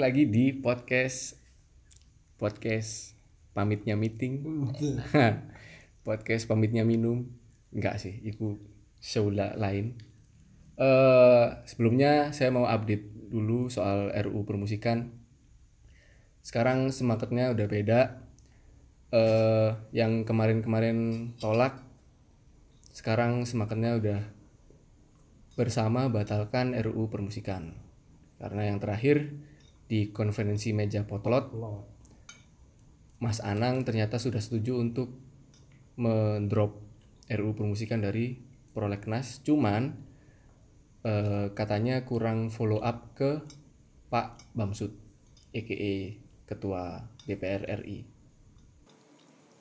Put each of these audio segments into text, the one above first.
lagi di podcast podcast pamitnya meeting. Podcast pamitnya minum. Enggak sih itu show la- lain. Eh sebelumnya saya mau update dulu soal RUU permusikan. Sekarang semangatnya udah beda. Eh yang kemarin-kemarin tolak sekarang semangatnya udah bersama batalkan RUU permusikan. Karena yang terakhir di konferensi meja potlot Mas Anang ternyata sudah setuju untuk mendrop RUU permusikan dari prolegnas cuman eh, katanya kurang follow up ke Pak Bamsud EKE ketua DPR RI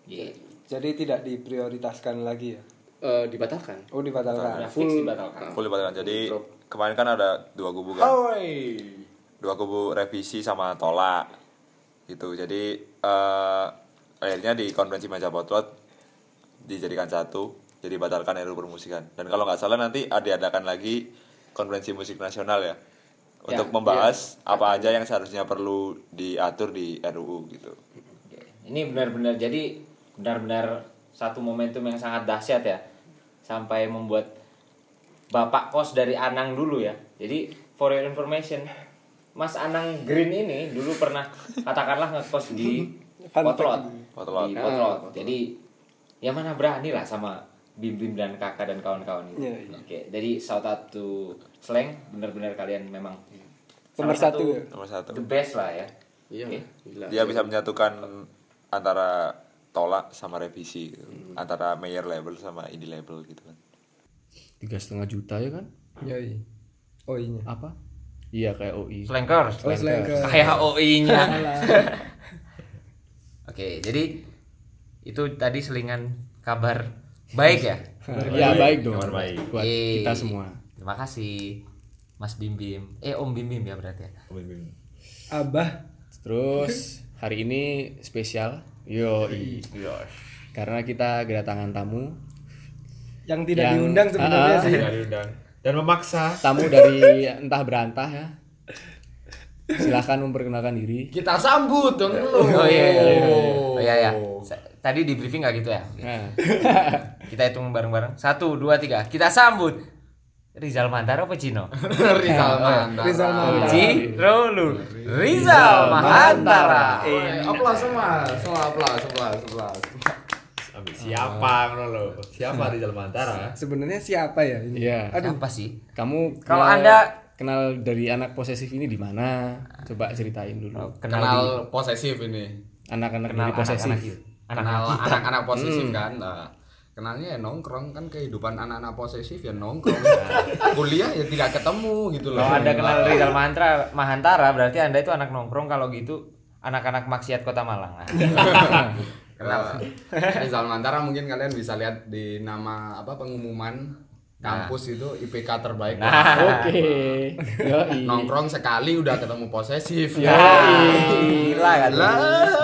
Iya. Jadi tidak diprioritaskan lagi ya? Eh, dibatalkan Oh dibatalkan. Udah fix dibatalkan. Full dibatalkan. Jadi kemarin kan ada dua kubu kan. Oi. Dua kubu revisi sama tolak. Gitu. Jadi eh akhirnya di konferensi meja potlot dijadikan satu. Jadi batalkan RUU permusikan. Dan kalau nggak salah nanti ada diadakan lagi konferensi musik nasional ya. Untuk Ya, membahas apa aja yang seharusnya perlu diatur di RUU gitu. Ini benar-benar jadi benar-benar satu momentum yang sangat dahsyat ya. Sampai membuat Bapak kos dari Anang dulu ya. Jadi for your information, Mas Anang Green ini dulu pernah katakanlah ngekos di Potlot. Potlot. Di Potlot. Jadi ya mana berani lah sama Bim Bim dan kakak dan kawan-kawan itu. Iya, iya. Oke, jadi shout out to Slang, benar-benar kalian memang Nomor salah satu ya? Nomor satu. the best lah ya. iya gila. Dia bisa menyatukan antara tolak sama revisi gitu. Antara mayor label sama indie label gitu kan. tiga setengah juta ya kan Yoi. Oh iya. apa iya kayak OI Slankers. Oh Slankers. Kayak OI-nya. Oke, jadi itu tadi selingan kabar baik ya. ya baik dong Kabar baik. buat Yeay. kita semua Terima kasih Mas Bim Bim. Eh Om Bim Bim ya berarti ya. Abah. Terus hari ini spesial. Yo, karena kita kedatangan tamu, Yang tidak Yang- diundang sebenarnya Ah, sih. Tidak diundang dan memaksa tamu dari entah berantah ya. Silahkan memperkenalkan diri. kita sambut dong lu Oh iya iya. iya. Oh iya iya. Sa- Tadi di briefing nggak gitu ya? Nah, Kita hitung bareng-bareng. Satu, dua, tiga. Kita sambut Rizal Mantara apa Cino? Rizal Mantara Rizal Mantara. Ci, Rolu, Rizal Mahantara. Eh, Aplaus semua, semua aplaus, aplaus, aplaus. Siapa ngono lo? Siapa Rizal Mantara? Sebenarnya siapa ya ini? Iya. Aduh. Siapa sih? kamu Kalau kenal- Anda- kenal dari anak posesif ini di mana? Coba ceritain dulu. Kenal, Kenal, di, posesif ini. Anak-anak kenal dari posesif. Kenal Anak-anak posesif kan. Nah, kenalnya ya nongkrong kan kehidupan anak-anak posesif ya nongkrong. Kuliah ya tidak ketemu gitu loh. Kalau Anda kenal Rizal Mantra Mahantara berarti Anda itu anak nongkrong kalau gitu anak-anak maksiat Kota Malang. Nah, Kenal Rizal Mantara mungkin kalian bisa lihat di nama apa pengumuman kampus itu IPK terbaik. Nah. Oke. Yoi. Nongkrong sekali udah ketemu posesif. Gila kan? Lah.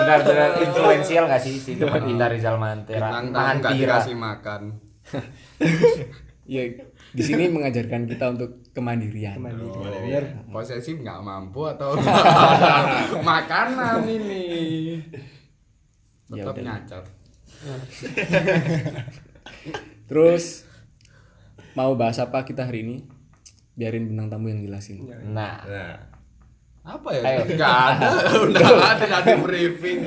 Benar-benar influensial gak sih si teman kita Rizal tamu nggak Mahantira. dikasih makan. Ya, di sini mengajarkan kita untuk kemandirian. Bener. Posesif nggak mampu atau makanan ini. Ya Tetap nyacat. Terus mau bahas apa kita hari ini? Biarin bintang tamu yang jelasin. Nah, Nah, apa ya? Ayo. Nggak ada, udah ada tidak di briefing.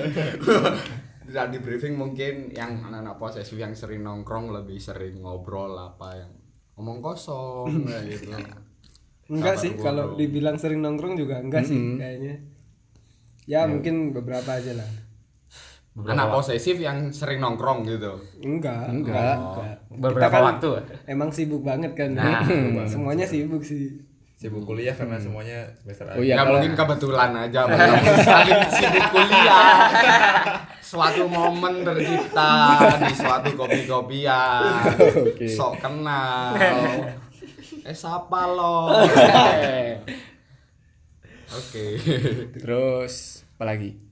tidak di briefing mungkin yang anak-anak posesif yang sering nongkrong lebih sering ngobrol apa yang ngomong kosong kayak gitu. Enggak Kabar sih kalau dibilang sering nongkrong juga enggak sih kayaknya. Ya mungkin beberapa aja lah. Anak posesif yang sering nongkrong gitu. Enggak. Enggak. enggak. beberapa Kita kan waktu. Emang sibuk banget kan. Nah, Semuanya sibuk sih. sibuk kuliah karena semuanya semester Oh iya, ya kalau mungkin kebetulan aja saling sibuk kuliah. Suatu momen tercipta di suatu kopi-kopian. Oke. Sok kenal. Eh siapa lo? Oke. terus apa lagi?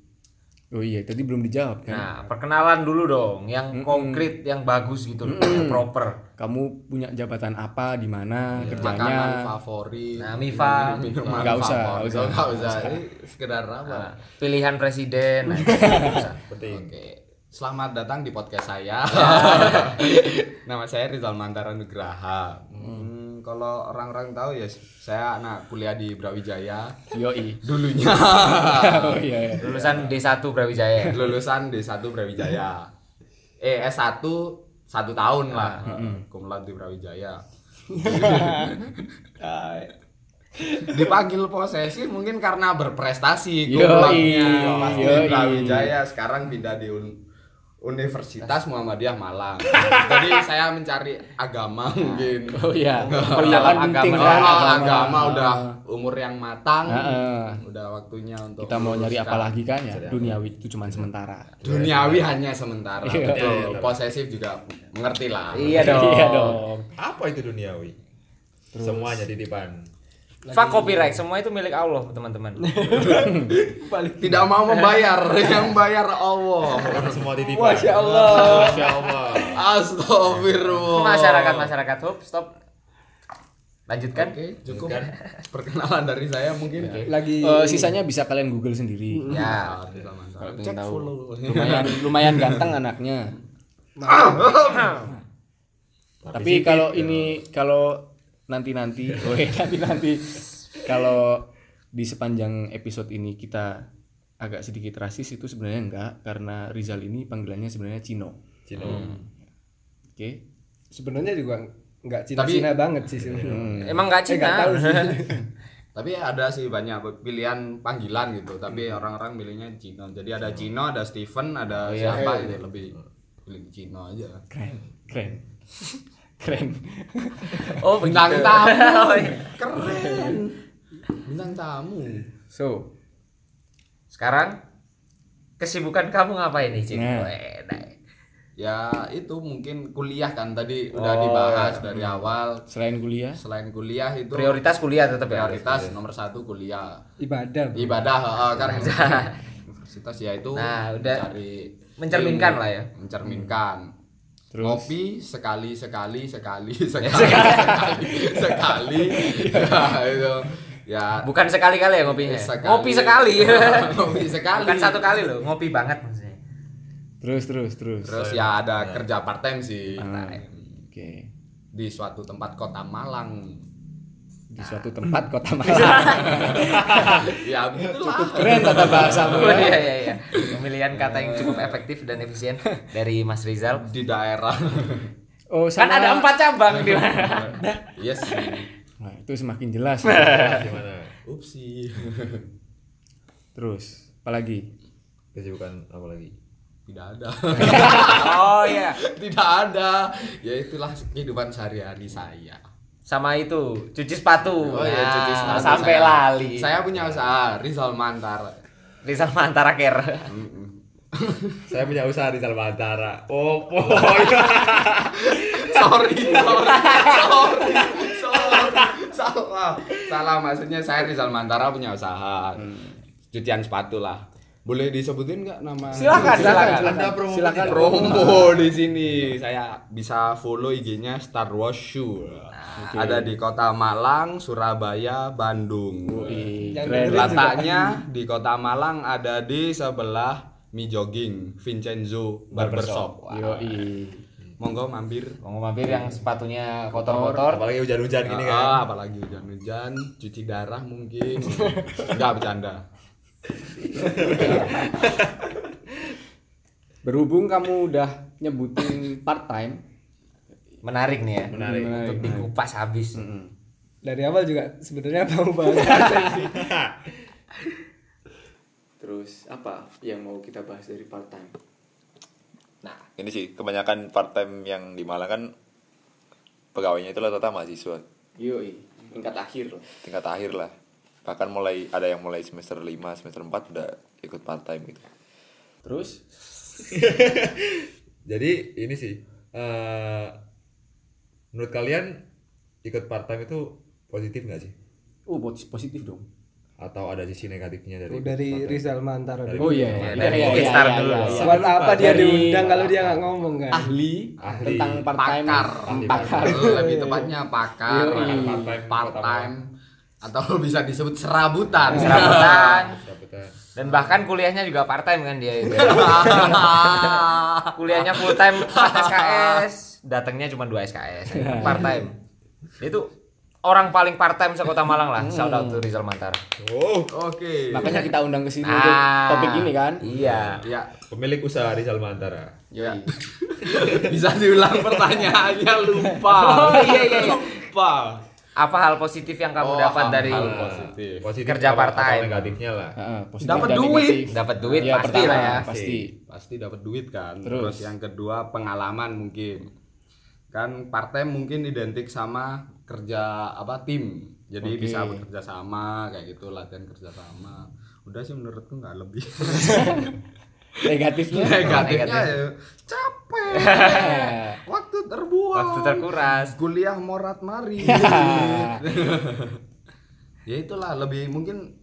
Oh iya, tadi belum dijawab kan. Nah, perkenalan dulu dong, yang konkret, yang bagus gitu loh, yang proper. Kamu punya jabatan apa di mana makanan kerjanya? favorit Nah, Mifa. minuman Nggak usah, favorit. nggak usah. nggak usah ini sekedar apa Nah, pilihan presiden. Nah. Penting. Oke, selamat datang di podcast saya. Nama saya Rizal Mantara Nugraha. Hmm, kalau orang-orang tahu ya, saya anak kuliah di Brawijaya. Yoi. Dulunya oh iya. iya. Lulusan D1 Brawijaya. lulusan D1 Brawijaya. Eh S1 satu tahun lah. Kumlat di Brawijaya. Dipanggil posesif mungkin karena berprestasi kumlatnya. Brawijaya sekarang pindah di Un- Universitas Muhammadiyah Malang. Jadi saya mencari agama mungkin. Oh iya. Iya kan penting agama. kan Oh, agama. agama udah umur yang matang. Heeh. Udah waktunya untuk Kita mau nyari apa lagi kan ya? Duniawi itu cuma sementara. Duniawi hanya sementara. Iya. Betul. Posesif juga mengerti lah. Iya dong. Iya dong. Apa itu duniawi? Semuanya titipan. Fuck copyright, semua itu milik Allah, teman-teman. Tidak mau membayar, yang bayar Allah. Semua titipan. Masya Allah. Masya Allah. Astagfirullah. masyarakat masyarakat hop stop. Lanjutkan. Oke, cukup perkenalan dari saya mungkin. Lagi Eh, sisanya bisa kalian google sendiri. Ya. Kalau pengen Cek tahu. follow. Lumayan lumayan ganteng anaknya. Tapi kalau ini kalau nanti-nanti, oh iya, nanti-nanti kalau di sepanjang episode ini kita agak sedikit rasis itu sebenarnya enggak karena Rizal ini panggilannya sebenarnya Cino. Cino. Oke. sebenarnya juga nggak Cina-Cina banget sih sebenarnya. Emang nggak Eh, Cina? nggak tahu sih. Tapi ada sih banyak pilihan panggilan gitu, tapi orang-orang milihnya Cino. Jadi ada Cino, ada Steven, ada siapa gitu lebih pilih Cino aja. Keren, keren. Keren. oh, Bintang begitu. tamu. Oh, iya. Keren. Bintang tamu. So, Sekarang kesibukan kamu ngapain nih, Cik? Nah. Nah. Ya itu mungkin kuliah kan tadi udah Oh, dibahas dari awal. selain kuliah, Selain kuliah itu Prioritas kuliah tetap ya. prioritas nomor satu kuliah. Ibadah. Bro. Ibadah heeh, kan universitas ya itu Nah, udah mencari mencerminkan ilmu, lah ya. Mencerminkan. Terus? Ngopi sekali sekali sekali sekali sekali sekali. Ya, itu. Ya Bukan sekali-kali ya ngopinya. Sekali. Ngopi sekali. Ngopi sekali. Bukan satu kali loh, ngopi banget maksudnya. terus terus terus. Terus ya ada kerja part time sih. Ah, Oke. Di suatu tempat kota Malang. Di suatu tempat kota Malang. Ya begitulah. Keren tata bahasamu Oh ya. iya iya iya. Pemilihan kata yang cukup efektif dan efisien dari Mas Rizal. Di daerah. Oh, Kan sama ada empat cabang di mana? Yes. Nah, itu semakin jelas. Gimana? Upsi. Terus, apalagi? Kesibukan apa lagi? Tidak ada. Oh iya. Tidak ada. Ya itulah kehidupan sehari-hari saya. Sama itu, cuci sepatu. Oh iya, Nah, cuci sepatu Sampai saya. lali. Saya punya usaha Rizal Mantar. Rizal Mantara Care. Saya punya usaha di Salmantara. Oh, oh. sorry, sorry, sorry, sorry, salah, salah. Maksudnya saya Rizal Mantara punya usaha cucian sepatu lah. Boleh disebutin nggak nama? Silakan, silakan. Anda promo Silakan. promo di sini. Saya bisa follow IG-nya Star Wars Shoe. Ada di Kota Malang, Surabaya, Bandung. Dengerin Letaknya di Kota Malang ada di sebelah Mi Jogging Vincenzo Barbershop. Yoi. Monggo mampir. Mau mampir yang sepatunya kotor-kotor. Apalagi hujan-hujan gini kan. Ah, apalagi hujan-hujan, cuci darah mungkin. Enggak bercanda. Berhubung kamu udah nyebutin part time, Menarik nih ya. Menarik. Untuk dikupas habis. Dari awal juga sebenarnya mau bahas sih. terus apa yang mau kita bahas dari part time? Nah, ini sih kebanyakan part time yang di Malang kan pegawainya itu rata-rata mahasiswa Yoi, tingkat akhir loh. tingkat akhir lah. Bahkan mulai ada yang mulai semester 5, semester 4 udah ikut part time gitu. Terus Jadi ini sih eh menurut kalian ikut part time itu positif nggak sih? oh posi- positif dong. atau ada sisi negatifnya dari dari Rizal Mantara Oh dulu. iya, dari iya, iya, iya, dulu. iya, iya. Buat apa dia diundang kalau dia nggak ngomong kan? ahli, Ahli. tentang part time pakar Ahli pakar lebih tepatnya pakar Yoi. Part-time, part time atau bisa disebut serabutan Serabutan. Dan bahkan kuliahnya juga part time kan dia itu. kuliahnya full time 4 SKS, datangnya cuma 2 SKS. Part time. Itu orang paling part time sekota Malang lah. Shout out to Rizal Mantara. Oh, oke makanya kita undang ke sini untuk Ah, topik ini kan Iya. ya pemilik usaha Rizal Mantara. Yoi. bisa diulang pertanyaannya lupa Oh, iya, iya, iya. lupa Apa hal positif yang kamu Oh, dapat hal- dari hal positif. Positif Kerja part-time. atau negatifnya lah. Heeh, positif Dapat duit. dapat duit Iya, pasti pertama, lah ya. pasti pasti dapat duit kan Terus? terus. yang kedua pengalaman mungkin kan part time mungkin identik sama kerja apa tim jadi Oke. bisa bekerja sama kayak gitu latihan kerja sama udah sih menurutku nggak lebih negatifnya? Negatifnya ya capek. Waktu terbuang. Waktu terkuras. kuliah morat mari. Ya. Itulah lebih mungkin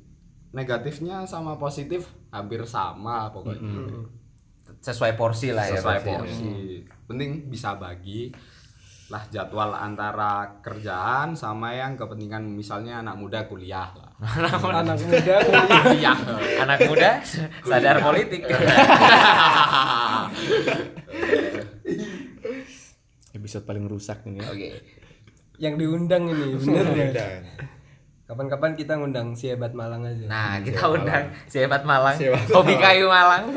negatifnya sama positif hampir sama pokoknya. Sesuai porsi lah ya. sesuai pasti ya. porsi. Penting bisa bagi lah jadwal antara kerjaan sama yang kepentingan misalnya anak muda kuliah lah Anak muda kuliah Anak muda sadar politik. episode paling rusak ini ya. Oke. yang diundang ini bener ya. Kapan-kapan kita ngundang si hebat Malang aja. Nah, kita undang si hebat Malang. Si hebat Hobi kayu Malang.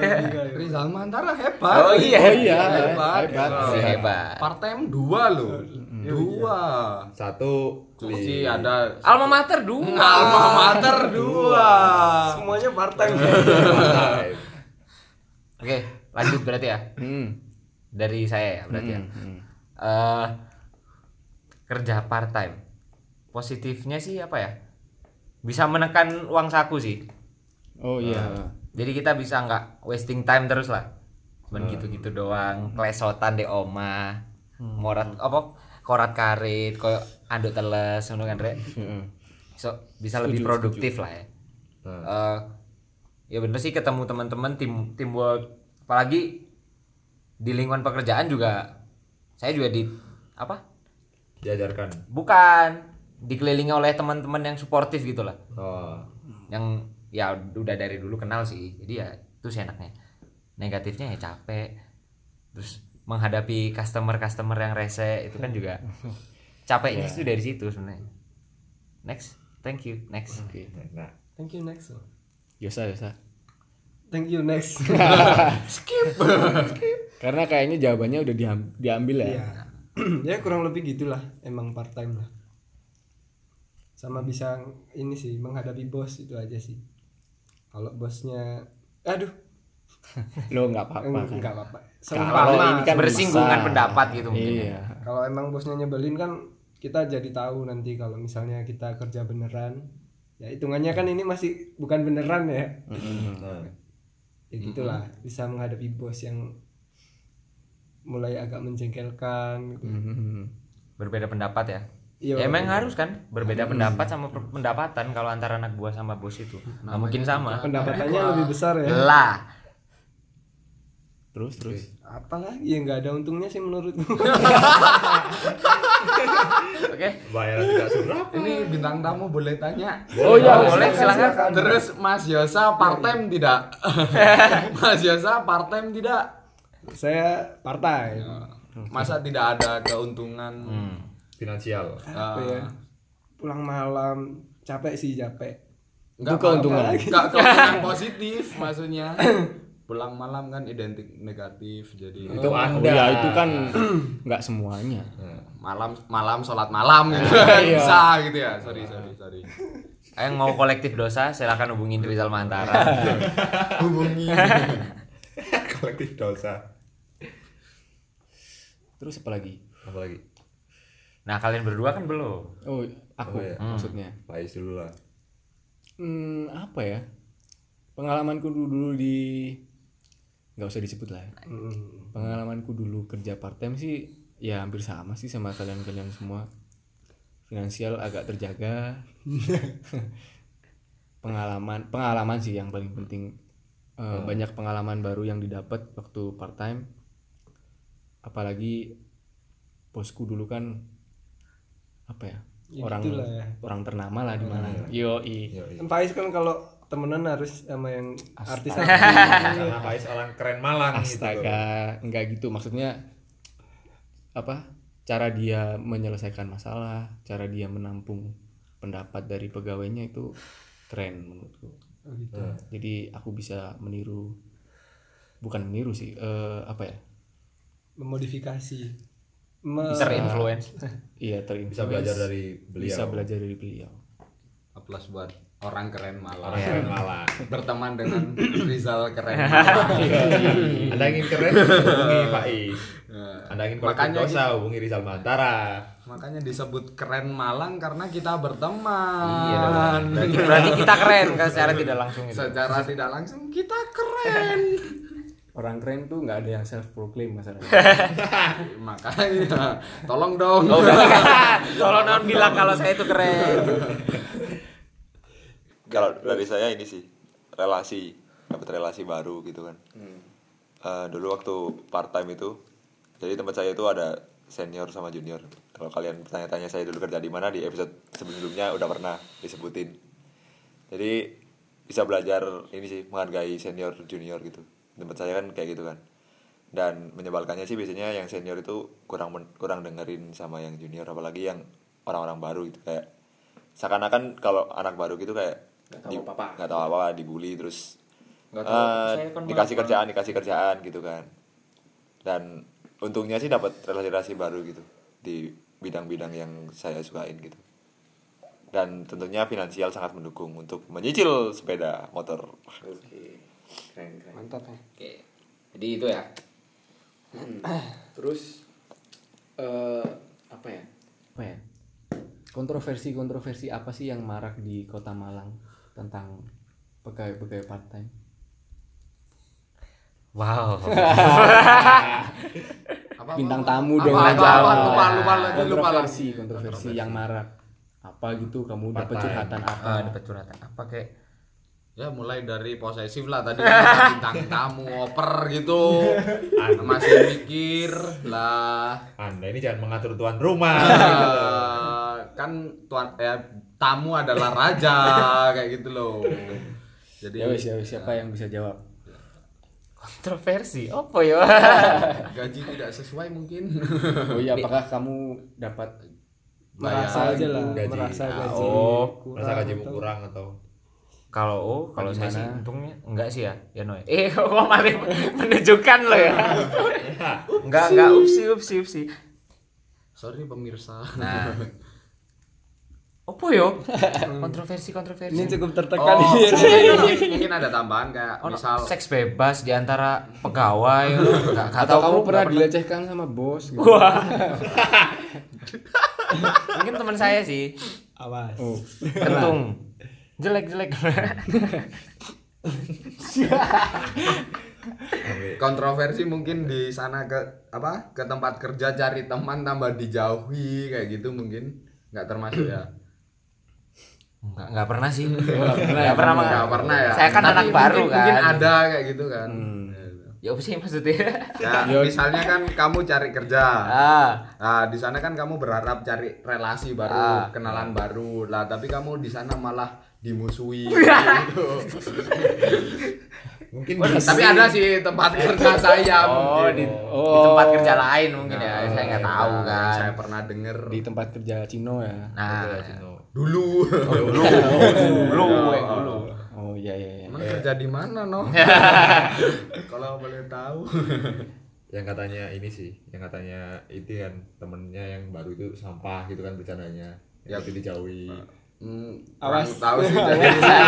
Rizal Mantara hebat Oh iya. Oh iya, hebat, hebat. Si hebat. part time dua loh dua satu Kunci ada Alma mater dua. alma mater dua Semuanya part-time. Oke, lanjut berarti ya. Hmm. Dari saya ya berarti ya. Hmm. Eh, kerja part time. Positifnya sih apa ya? Bisa menekan uang saku sih. Oh iya. Jadi kita bisa nggak wasting time terus lah. Cuman gitu-gitu doang, klesotan di oma. Morat apa? Korat karet, koyo anduk teles ngono kan, Rek. Heeh. So, bisa lebih produktif lah ya. Eh, ya bener sih ketemu teman-teman tim teamwork apalagi di lingkungan pekerjaan juga saya juga di apa diajarkan. bukan dikelilingi oleh teman-teman yang suportif gitu lah Oh. yang ya udah dari dulu kenal sih jadi ya itu sih enaknya negatifnya ya capek terus menghadapi customer customer yang rese itu kan juga capeknya itu dari situ sebenarnya next thank you next Oke. Nah, Thank you next. Yosa, Yosa. Thank you next. Karena kayaknya jawabannya udah diam- diambil ya. Iya. ya kurang lebih gitulah emang part time lah. Sama bisa ini sih menghadapi bos itu aja sih. Kalau bosnya aduh Lo nggak apa-apa kan. enggak apa-apa. Seumpama ini kan bersinggungan bisa. pendapat gitu mungkin ya. Iya. kalau emang bosnya nyebelin kan kita jadi tahu nanti kalau misalnya kita kerja beneran ya hitungannya kan ini masih bukan beneran ya nah. ya gitulah bisa menghadapi bos yang mulai agak menjengkelkan gitu. Mhm. berbeda pendapat ya Iya, ya emang iya. harus kan berbeda pendapat sama pendapatan kalau antara anak buah sama bos itu nggak mungkin sama pendapatannya lebih besar ya lah Terus terus. apalagi? Ya nggak ada untungnya sih menurutku. Oke. Bayaran tidak seberapa. ini bintang tamu boleh tanya. Oh iya boleh silakan. terus Mas Yosa part time tidak? Mas Yosa part time tidak? Saya partai masa tidak ada keuntungan? Hmm. Finansial. apa ya? Pulang malam capek sih capek. Enggak keuntungan. Enggak keuntungan positif maksudnya. Pulang malam kan identik negatif jadi Itu Oh Anda. ya itu kan nggak semuanya. malam malam sholat malam gitu. Iya. bisa gitu ya. Sorry sorry sorry. yang mau kolektif dosa silakan hubungin Rizal Mantara Hubungi. Kolektif dosa. Terus apa lagi? Apa lagi? nah kalian berdua kan belum Oh, aku Oh, iya. maksudnya. Faiz dulu lah. Hmm, apa ya? Pengalamanku dulu, dulu di nggak usah disebut lah. Mm. Pengalamanku dulu kerja part time sih ya hampir sama sih sama kalian-kalian semua. Finansial agak terjaga. pengalaman pengalaman sih yang paling penting Eh, banyak pengalaman baru yang didapat waktu part time apalagi bosku dulu kan apa ya, Ya orang ya. orang ternama lah di mana yo Kan Faiz kan kalau temenan harus sama yang artis Karena Faiz orang keren Malang gitu. astaga enggak gitu. Maksudnya apa cara dia menyelesaikan masalah cara dia menampung pendapat dari pegawainya itu keren menurutku. Oh, gitu. jadi aku bisa meniru bukan meniru sih eh, apa ya? Memodifikasi. Me- terinfluence iya terinfluence Bisa belajar dari beliau. bisa belajar dari beliau. Plus buat orang keren malah. Orang keren Malang. Berteman dengan Rizal keren. Anda ingin keren hubungi Faiz. Nah, Anda ingin Makanya dosa hubungi Rizal Mantara. Makanya disebut keren Malang karena kita berteman. iya dong berarti, berarti kita keren kan secara tidak langsung itu Secara tidak langsung kita keren. orang keren tuh nggak ada yang self proclaim masalahnya Makanya tolong dong. oh tolong non bilang kalau saya itu keren Kalau dari saya ini sih relasi, dapat relasi baru gitu kan. Eh, dulu waktu part time itu, jadi tempat saya itu ada senior sama junior. Kalau kalian tanya-tanya saya dulu kerja di mana di episode sebelumnya udah pernah disebutin. Jadi bisa belajar ini sih menghargai senior junior gitu. Tempat saya kan kayak gitu kan. Dan menyebalkannya sih biasanya yang senior itu kurang kurang dengerin sama yang junior apalagi yang orang-orang baru gitu kayak seakan-akan kalau anak baru gitu kayak Nggak tahu apa-apa. nggak tahu apa-apa dibully terus Nggak tahu, eh, saya kan dikasih kerjaan dikasih kerjaan gitu kan. Dan untungnya sih dapat relasi-relasi baru gitu di bidang-bidang yang saya sukain gitu. Dan tentunya finansial sangat mendukung untuk menyicil sepeda motor. Oke keren keren. Mantap ya. Oke jadi itu ya. Terus eh apa ya? Apa ya? Kontroversi kontroversi apa sih yang marak di kota Malang tentang pegawai-pegawai part time wow. Apa, bintang tamu apa, dong apa, yang apa, lupa, lupa, lupa, lupa, lupa, kontroversi kontroversi yang marak. Apa gitu kamu dapat time. curhatan apa? ah dapat curhatan apa kayak Ya mulai dari posesif lah tadi bintang tamu oper gitu. Masih mikir lah. Anda ini jangan mengatur tuan rumah. Eh, kan tuan ya tamu adalah raja kayak gitu loh. Jadi ya ya wes siapa yang bisa jawab? Kontroversi apa ya gaji tidak sesuai mungkin. oh iya apakah kamu dapat merasa aja lah gaji. merasa Ah, gaji oh, kurang Merasa gajimu atau- kurang atau kalau oh kalau saya sih untungnya enggak sih ya ya Noe eh kok malah menunjukkan lo ya? Enggak enggak upsi upsi upsi. Sorry pemirsa. nah apa yo? Kontroversi kontroversi. Ini cukup Oh, tertekan. ini mungkin, mungkin ada tambahan kayak Oh, misal seks bebas di antara pegawai enggak atau kamu pernah dilecehkan sama bos gitu? Wah. mungkin teman saya sih. Awas. Oh. Kentung. Jelek jelek. Kontroversi mungkin di sana ke apa ke tempat kerja cari teman tambah dijauhi kayak gitu mungkin. Nggak termasuk ya enggak enggak pernah sih. Pernah enggak pernah Mang. nggak pernah ya. Saya kan Tapi anak baru mungkin, kan. mungkin ada kayak gitu kan. Hmm. ya apa sih maksudnya? Ya misalnya kan kamu cari kerja. Ah. Nah di sana kan kamu berharap cari relasi baru Ah. kenalan baru. Lah tapi kamu di sana malah dimusuhi gitu. mungkin tapi ada sih tempat kerja saya oh mungkin. di, Oh. di tempat kerja lain mungkin ya. Nah, saya nggak tahu yang kan. saya pernah denger. Di tempat kerja Cino ya. Nah dulu. Dulu. Dulu eh, dulu. oh iya iya iya emang kerja di mana no kalau boleh tahu. Yang katanya ini sih yang katanya itu kan temennya yang baru itu sampah gitu kan bercandanya. Ya. ya. itu dijauhi. Hmm, Awas. tahu sih jadi saya,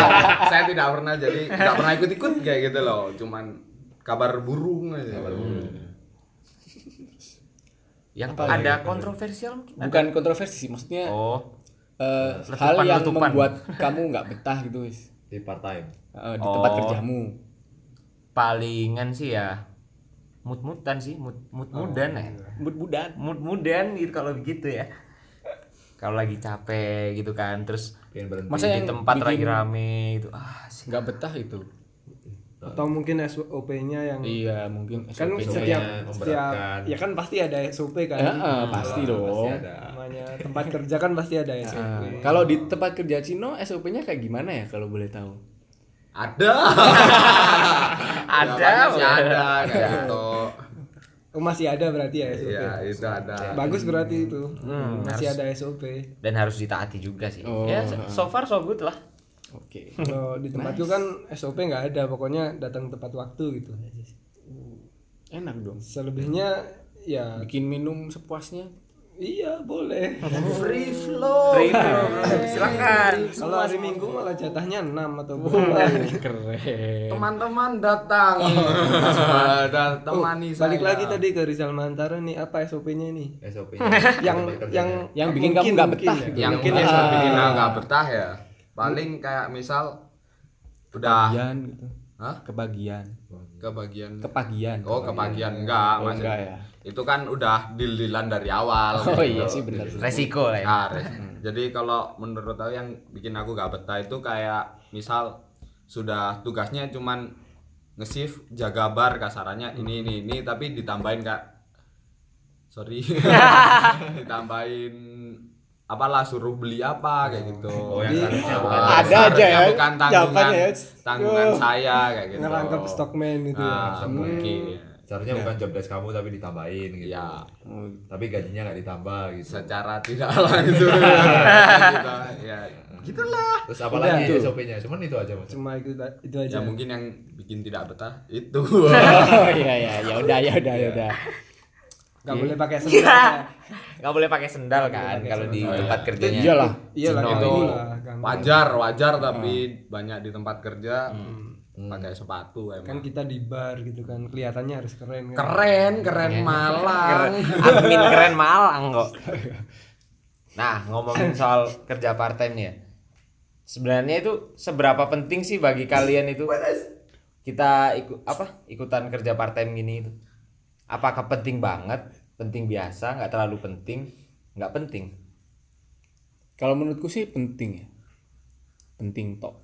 saya tidak pernah jadi nggak pernah ikut ikut kayak gitu loh. Cuman kabar burung aja. Kabar burung yang Apa ada kontroversial mungkin? Ada. bukan kontroversi sih maksudnya oh eh, Letupan- hal yang letupan. membuat kamu nggak betah gitu wis. Di part time Eh, di tempat Oh. kerjamu. Palingan sih ya mut mutan sih mut mut mudan ya. Mud mudan mut mudan gitu kalau begitu ya. Kalau lagi capek gitu kan terus. Masa di yang tempat bikin- lagi rame gitu. Ah sih. Nggak betah itu atau mungkin SOP-nya yang iya mungkin kan SOP-nya setiap setiap ya kan pasti ada SOP kan? Ya, eh, pasti dong. Pasti ada. namanya tempat kerja kan pasti ada SOP Ah, kalau di tempat kerja Cino SOP-nya kayak gimana ya kalau boleh tahu? Ada. Ada, Jawabannya sih boleh. ada kayak gitu. oh, masih ada berarti ya SOP Iya, itu ada. bagus berarti itu. Hmm, masih harus- ada SOP dan harus ditaati juga sih. Oh, ya so far so good lah oke. Kalau di tempatku kan SOP nggak ada pokoknya datang tepat waktu gitu. Enak dong. Selebihnya ya. Bikin minum sepuasnya. Iya boleh. Free flow. Free flow, silakan. kalau hari minggu malah jatahnya 6 atau Oh, berapa. keren. Teman-teman datang. Dan temani saya. balik lagi tadi ke Rizal Mantara nih apa SOP-nya nih? SOP yang yang Yang bikin kamu mungkin- nggak mungkin betah ya. gitu. yang mungkin mungkin. Ya yang bikin nggak betah ya. Paling kayak misal udah kebagian gitu. Hah? kebagian. Kebagian. Kepagian. Oh, kebagian enggak, Oh, enggak ya? Itu kan udah deal-dealan dari awal. oh gitu. iya sih benar resiko lah ya. Nah, jadi kalau menurut aku yang bikin aku gak betah itu kayak misal sudah tugasnya cuman nge-shift jaga bar kasarannya ini ini ini tapi ditambahin kak sorry ditambahin apalah suruh beli apa kayak gitu. Oh, yang seharusnya bukan Ah, Ada aja ya. bukan tanggungan ya. tanggungan Oh. saya kayak gitu. Ngerangkap stockman gitu ya. Nah, mungkin seharusnya bukan job desk kamu tapi ditambahin gitu. Ya. Tapi gajinya nggak ditambah gitu. Secara tidak langsung. Gitu. ya gitulah terus apa lagi SOP-nya cuman itu aja mas. Cuma itu itu aja. ya mungkin yang bikin tidak betah itu. Oh iya ya ya udah ya udah ya udah nggak boleh pakai sendal ya. nggak boleh pakai sendal kan kalau di tempat kerjanya. Iyalah. Iya lah Cino kayak itu gitu wajar wajar tapi banyak di tempat kerja pakai sepatu kan emang kita di bar gitu kan kelihatannya harus keren kan? Keren keren malang. Admin keren Malang kok. Nah ngomongin soal kerja part time nih ya. Sebenarnya itu seberapa penting sih bagi kalian itu? Kita ikut apa ikutan kerja part time gini itu apakah penting banget? Penting biasa nggak terlalu penting. Nggak penting. Kalau menurutku sih penting ya. Penting tok.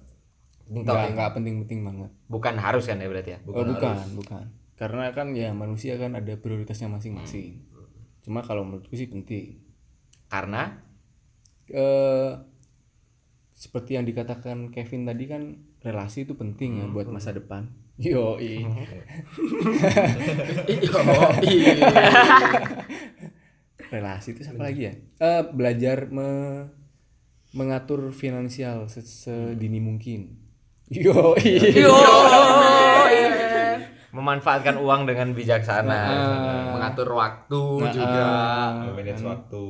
Penting nggak ya? nggak penting-penting banget. Bukan harus kan ya berarti ya? Oh bukan bukan. Karena kan ya manusia kan ada prioritasnya masing-masing. Cuma kalau menurutku sih penting. Karena? Eh seperti yang dikatakan Kevin tadi kan relasi itu penting ya buat masa depan yo relasi itu siapa lagi ya? Eh belajar me- mengatur finansial se- sedini mungkin. Yo memanfaatkan uang dengan bijaksana. Mengatur waktu Nah, juga. Manage waktu.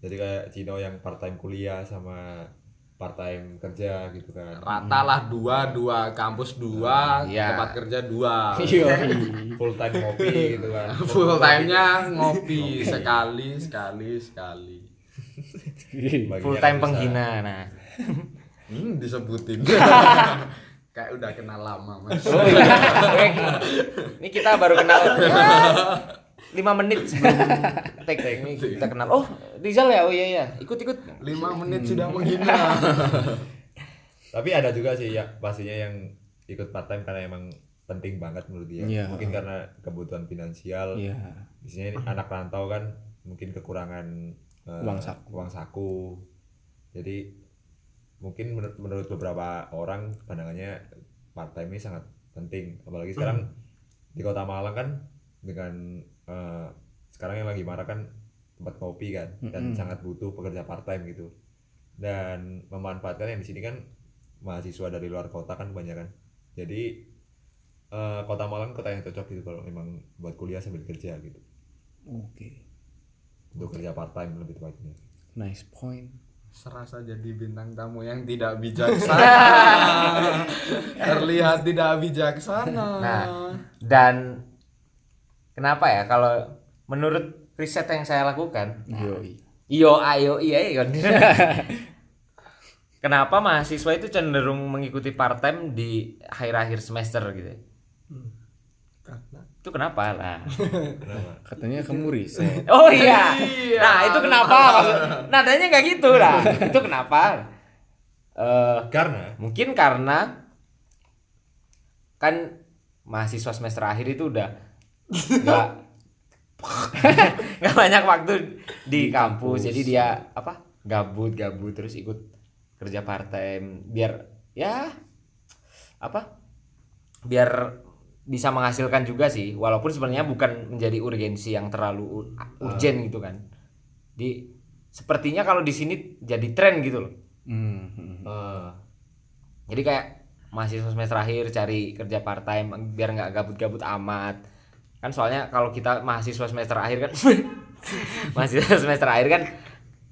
Jadi kayak Cino yang part time kuliah sama part time kerja gitu kan. Rata lah dua dua kampus dua Iya. tempat kerja dua. Yo full time ngopi gitu kan. Full time nya ngopi. sekali sekali sekali. Full time bisa. penghina nah. Hmm, disebutin. Kayak udah kenal lama mas. Oh iya. Ini kita baru kenal lima menit sebelum take ini kita kenal. Oh Rizal ya, oh iya iya. Ikut ikut. lima menit sudah menghina tapi ada juga sih ya pastinya yang ikut part time karena emang penting banget menurut dia Iya. mungkin karena kebutuhan finansial iya biasanya ini anak rantau kan mungkin kekurangan eh, Uang saku. uang saku jadi mungkin menur- menurut beberapa orang pandangannya part time ini sangat penting apalagi sekarang di kota Malang kan dengan eh, sekarang yang lagi marah kan tempat kopi kan dan sangat butuh pekerja part time gitu. Dan memanfaatkan yang di sini kan mahasiswa dari luar kota kan banyak kan jadi eh, kota Malang kota yang cocok gitu kalau memang buat kuliah sambil kerja gitu. Oke. Untuk kerja part time lebih tepatnya. Nice point. Serasa jadi bintang tamu yang tidak bijaksana. Terlihat tidak bijaksana. Nah dan kenapa ya kalau menurut riset yang saya lakukan, yo iyo ayo iya iya. Kenapa mahasiswa itu cenderung mengikuti part time di akhir-akhir semester gitu? ya? karena Itu kenapa lah? Kenapa? Katanya kamu riset. Oh iya. Nah, itu kenapa? Maksud, nadanya nggak gitu lah. Itu kenapa? Eh, Karena mungkin karena kan mahasiswa semester akhir itu udah nggak. Nggak banyak waktu di, kampus. jadi dia apa gabut gabut terus ikut kerja part time biar ya apa biar bisa menghasilkan juga sih. Walaupun sebenarnya bukan menjadi urgensi yang terlalu ur- urgent gitu kan. Di sepertinya kalau di sini jadi tren gitu loh. Hmm. eh, jadi kayak mahasiswa semester akhir cari kerja part time biar nggak gabut-gabut amat. Kan soalnya kalau kita mahasiswa semester akhir kan mahasiswa semester akhir kan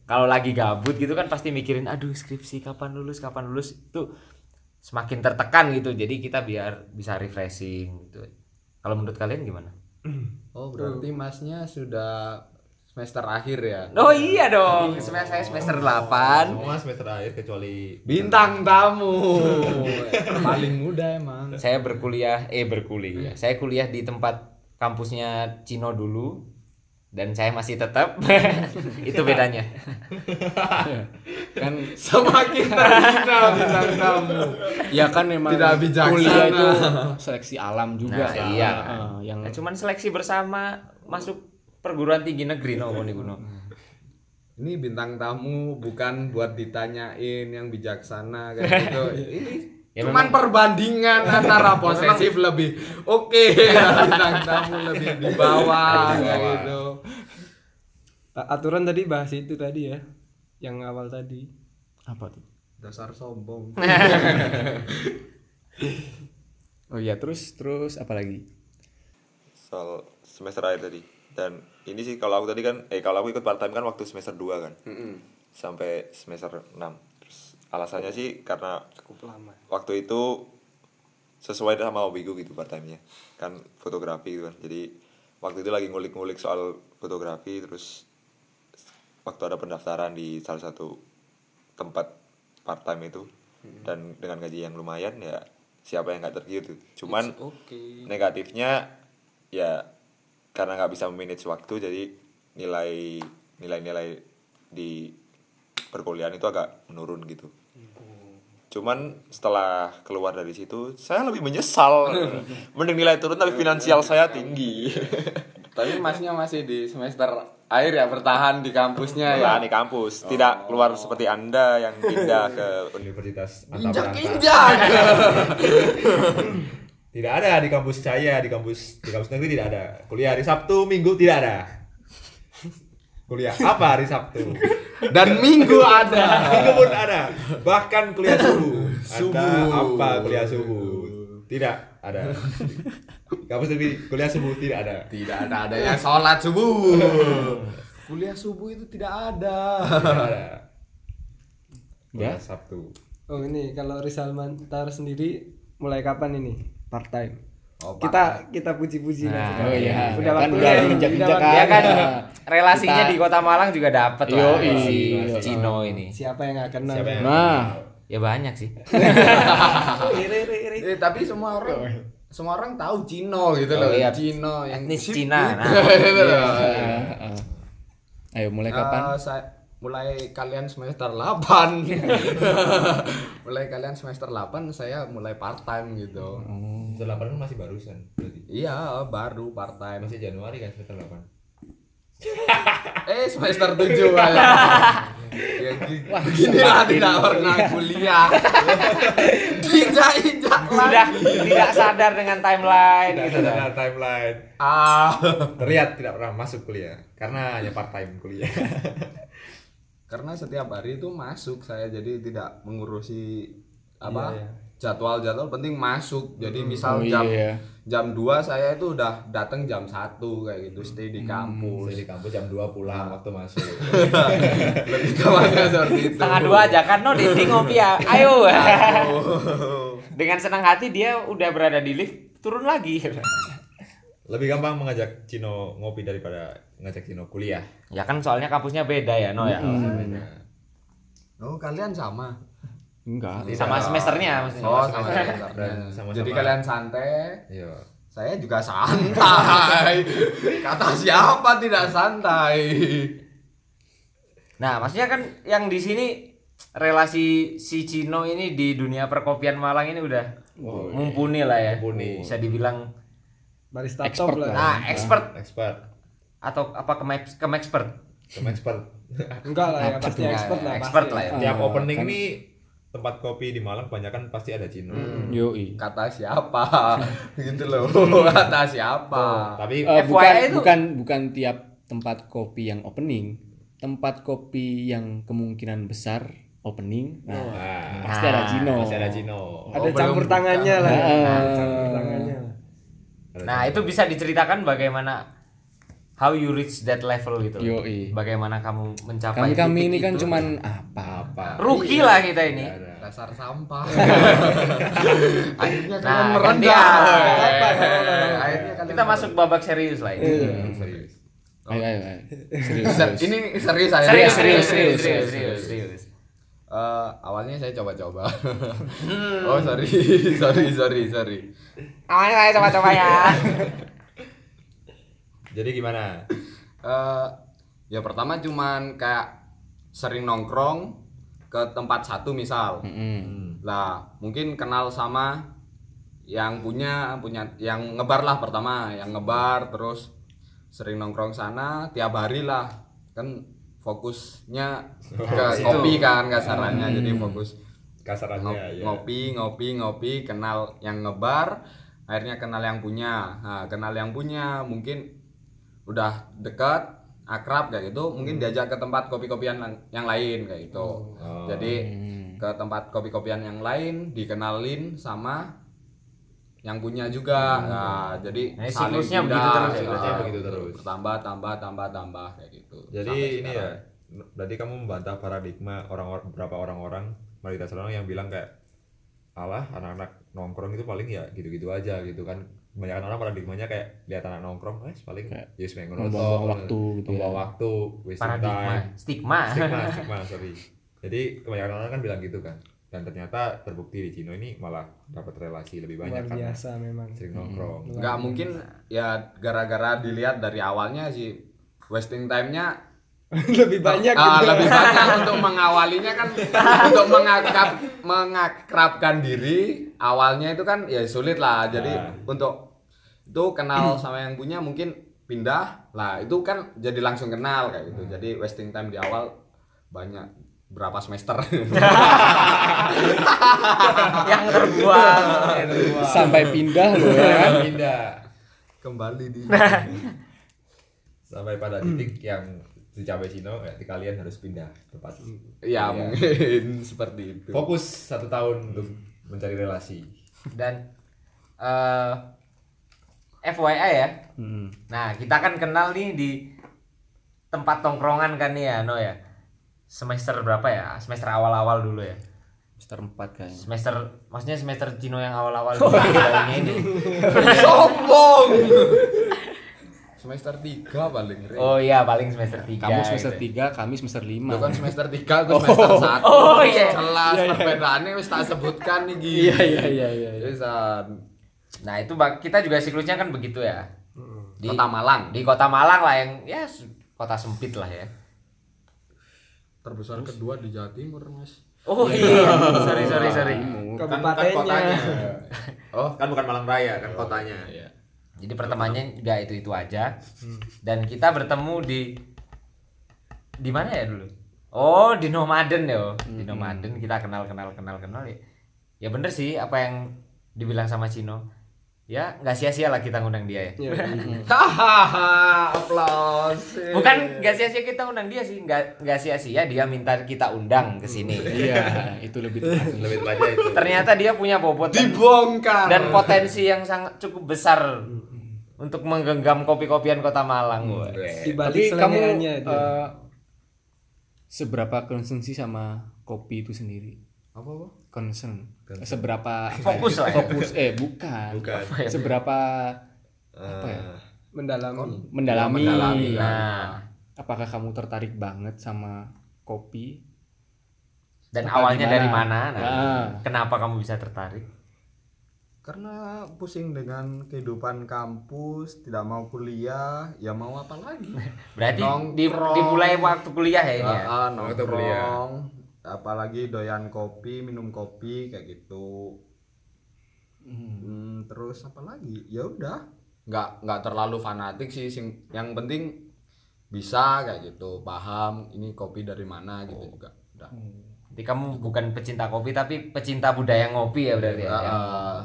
kalau lagi gabut gitu kan pasti mikirin aduh skripsi kapan lulus kapan lulus itu semakin tertekan gitu. Jadi kita biar bisa refreshing gitu. Kalau menurut kalian gimana? Oh, berarti Masnya sudah semester akhir ya? Oh iya dong, semester saya semester 8. semua semester akhir kecuali Bintang tamu. Paling muda emang. Saya berkuliah eh berkuliah. Saya kuliah di tempat kampusnya Cino dulu dan saya masih tetap itu bedanya. kan Semakin terhina bintang tamu. ya kan memang Tidak bijaksana. kuliah itu seleksi alam juga Nah, kan. iya. Heeh, yang Nah, cuman seleksi bersama masuk perguruan tinggi negeri no Kuno. Ini bintang tamu bukan buat ditanyain yang bijaksana kayak gitu. Ini Ya, cuman memang- perbandingan antara posesif lebih oke, bintang tamu lebih di bawah gitu. Aturan tadi bahas itu tadi ya yang awal tadi apa tuh? Dasar sombong. Oh iya, terus terus apa lagi? soal semester akhir tadi dan ini sih kalau aku tadi kan eh kalau aku ikut part time kan waktu semester 2 kan sampai semester 6 terus alasannya sih karena cukup lama. waktu itu sesuai sama hobiku gitu part time-nya kan fotografi gitu kan. Jadi waktu itu lagi ngulik-ngulik soal fotografi terus waktu ada pendaftaran di salah satu tempat part time itu dan dengan gaji yang lumayan ya siapa yang nggak tergiur tuh. Cuman Oke. negatifnya ya karena nggak bisa memanage waktu jadi nilai nilai-nilai di perkuliahan itu agak menurun gitu cuman setelah keluar dari situ saya lebih menyesal mending nilai turun tapi finansial saya tinggi Tapi masnya masih di semester akhir ya bertahan di kampusnya ya. di kampus tidak keluar seperti anda yang pindah ke universitas Injak injak. Tidak ada di kampus saya, di kampus di kampus negeri tidak ada. Kuliah hari Sabtu, Minggu tidak ada. Kuliah apa hari Sabtu? Dan minggu ada. Minggu pun ada. Bahkan kuliah subuh. Subuh. Ada apa kuliah subuh? Tidak ada. Kampus negeri kuliah subuh tidak ada. Tidak ada adanya sholat subuh. Kuliah subuh itu tidak ada. Tidak ada. Ya. Kuliah Sabtu. oh ini kalau Rizal Mantar sendiri mulai kapan ini part time Oh, kita kita puji-puji Nah, sekarang. oh iya. udah Kan waktunya udah diinjak-injak udah kan. Dia kan Nah, relasinya kita- di Kota Malang juga dapat lah Yoi. si Yoi. Cino ini. siapa yang gak kenal Siapa yang- Nah, Ya banyak sih. Iri, iri, iri. Eh, tapi semua orang semua orang tahu Cino gitu Oh, loh. iya. Cino yang Etnis Cina. gitu. Nah. Gitu loh. eh. ayo mulai kapan? Eh, saya mulai kalian semester 8 mulai kalian semester 8 saya mulai part time gitu Semester 8 kan masih barusan berarti. iya baru part time Masih Januari kan semester 8. eh semester 7 ya gini lah tidak pernah kuliah injak injak Sudah tidak sadar dengan timeline Tidak gitu ada kan. timeline. ah Terlihat tidak pernah masuk kuliah karena hanya part time kuliah. Karena setiap hari itu masuk saya jadi tidak mengurusi apa Iya, iya. jadwal-jadwal penting masuk jadi misal Oh, jam iya. jam 2 saya itu udah datang jam 1 kayak gitu stay di kampus Saya di kampus jam 2 pulang waktu masuk. lebih tepatnya seperti itu Setengah dua aja kan no Didi ngopi ya. Ayo. Dengan senang hati dia udah berada di lift turun lagi. Lebih gampang mengajak Cino ngopi daripada ngajak Cino kuliah. Ya kan soalnya kampusnya beda ya no ya. oh kalian sama Enggak. Sama semesternya maksudnya. oh sama Dan semesternya. sama-sama- jadi kalian santai Iya. Saya juga santai. Kata siapa tidak santai? Nah, maksudnya kan yang di sini relasi si Cino ini di dunia perkopian Malang ini udah mumpuni lah ya. Mumpuni. Bisa dibilang barista Expert top lah nah, expert expert atau apa ke ke expert. sama expert enggak lah ya pasti expert lah expert lah ya. tiap Ah, opening kan- nih tempat kopi di Malang kebanyakan pasti ada Cino Yoi. Kata siapa? gitu loh. Kata siapa? tapi Eh, FYI bukan itu- bukan bukan tiap tempat kopi yang opening, tempat kopi yang kemungkinan besar opening. Nah, nah, pasti ada Cino. pasti ada Cino ada Oh, campur belum tangannya lah Ah. campur tangannya lah. Ada Nah, itu bisa diceritakan bagaimana how you reach that level gitu. Yoi. Bagaimana kamu mencapai Kami kami ini kan itu. cuman apa? apa rookie lah kita ini. dasar sampah. Akhirnya Nah, kalian merendah. gantian. Akhirnya kalian Kita masuk babak serius lah ini. serius Ayo ayo ayo. Serius. Ser- serius. ini serius saya. Serius, serius, serius, serius, serius, serius. Eh, awalnya saya coba-coba. oh sorry, sorry, sorry, sorry. Awalnya saya coba-coba ya. jadi gimana? Eh, ya pertama cuman kayak sering nongkrong ke tempat satu misal. Mm-mm. Lah mungkin kenal sama yang punya punya yang ngebar lah pertama, yang ngebar terus sering nongkrong sana tiap hari lah. Kan fokusnya ke kopi kan kasarannya jadi fokus kasarannya Ngop- ya ngopi ngopi ngopi kenal yang ngebar akhirnya kenal yang punya. Nah kenal yang punya mungkin udah dekat akrab kayak gitu mungkin diajak ke tempat kopi-kopian yang- yang lain kayak gitu. Oh. jadi ke tempat kopi-kopian yang lain dikenalin sama yang punya juga. Nah, jadi Nah, saling siklusnya begitu terus ya, begitu terus. bertambah tambah tambah tambah kayak gitu. Jadi Sampai ini sekarang. ya berarti kamu membantah paradigma orang beberapa orang-orang mayoritas orang yang bilang kayak alah anak-anak nongkrong itu paling ya gitu-gitu aja gitu kan kebanyakan orang paradigmanya kayak lihat anak nongkrong eh paling Kayak ya yes, membuang waktu gitu ya. waktu wasting Paradigma, time. stigma. stigma stigma sorry. Jadi kebanyakan orang kan bilang gitu kan. Dan ternyata terbukti di Cino ini malah dapat relasi lebih banyak luar kan biasa memang. sering nongkrong. Nggak mungkin ya gara-gara dilihat dari awalnya sih wasting time-nya lebih banyak ah, gitu. lebih banyak untuk mengawalinya kan untuk mengakrab mengakrabkan diri. Awalnya itu kan ya sulit lah. Jadi Ah. untuk itu kenal sama yang punya mungkin pindah. Lah itu kan jadi langsung kenal kayak gitu. Jadi wasting time di awal banyak berapa semester? Yang terbuang. Sampai pindah loh ya. Kan. pindah. Kembali di sampai pada titik yang dicapai Cino ya, kalian harus pindah tempat. Ya Iya. mungkin seperti itu. Fokus satu tahun untuk mencari relasi. Dan eh FYI ya. Mm. Nah, kita kan kenal nih di tempat tongkrongan kan nih ya, No ya. Semester berapa ya? Semester awal-awal dulu ya. Semester 4 kayaknya. Semester maksudnya semester Cino yang awal-awal dulu tahunnya ini. sombong semester 3 paling Re. Oh iya, paling semester 3. Kamu semester 3, kami semester 5. Lu kan semester 3, aku semester 1. Oh, iya. Jelas perbedaannya wis tak sebutkan nih. Iya iya iya iya. iya. Wisan. Nah, itu kita juga siklusnya kan begitu ya. Di Kota Malang. Di Kota Malang lah yang ya kota sempit lah ya. Terbesar kedua di Jawa Timur, Mas. Oh iya, sorry sorry sorry. kabupatennya oh kan bukan Malang Raya kan kotanya Jadi pertemuannya nggak itu itu aja. Dan kita bertemu di di mana ya dulu? Oh di Nomaden ya. Di Nomaden kita kenal kenal kenal kenal ya. Ya bener sih apa yang dibilang sama Cino. Ya nggak sia-sia lah kita ngundang dia ya. Hahaha, aplaus. Bukan nggak sia-sia kita undang dia sih, nggak nggak sia-sia dia minta kita undang ke sini. Iya, itu lebih tepat. lebih tepatnya itu Ternyata dia punya bobot dan, dibongkar. dan potensi yang sangat cukup besar untuk menggenggam kopi-kopian Kota Malang. Di Tapi balik kamu eh, seberapa sih sama kopi itu sendiri? apa apa? Concern. Seberapa apa Fokus ya? ya. Fokus eh bukan. Bukan. Seberapa apa ya? mendalami Mendalami. Mendalami, kan. Nah, Apakah kamu tertarik banget sama kopi? dan Apa awalnya gimana? dari mana? Nah, Ah. Kenapa kamu bisa tertarik? karena pusing dengan kehidupan kampus tidak mau kuliah ya mau apa lagi Berarti di, dimulai waktu kuliah ya ini ya. Ah, ah, Waktu kuliah. nongkrong apalagi doyan kopi minum kopi kayak gitu. Hmm, terus apa lagi? Ya udah. Nggak nggak terlalu fanatik sih sing- yang penting bisa kayak gitu. Paham ini kopi dari mana gitu juga. Udah. Jadi kamu bukan pecinta kopi tapi pecinta budaya ngopi ya berarti ya.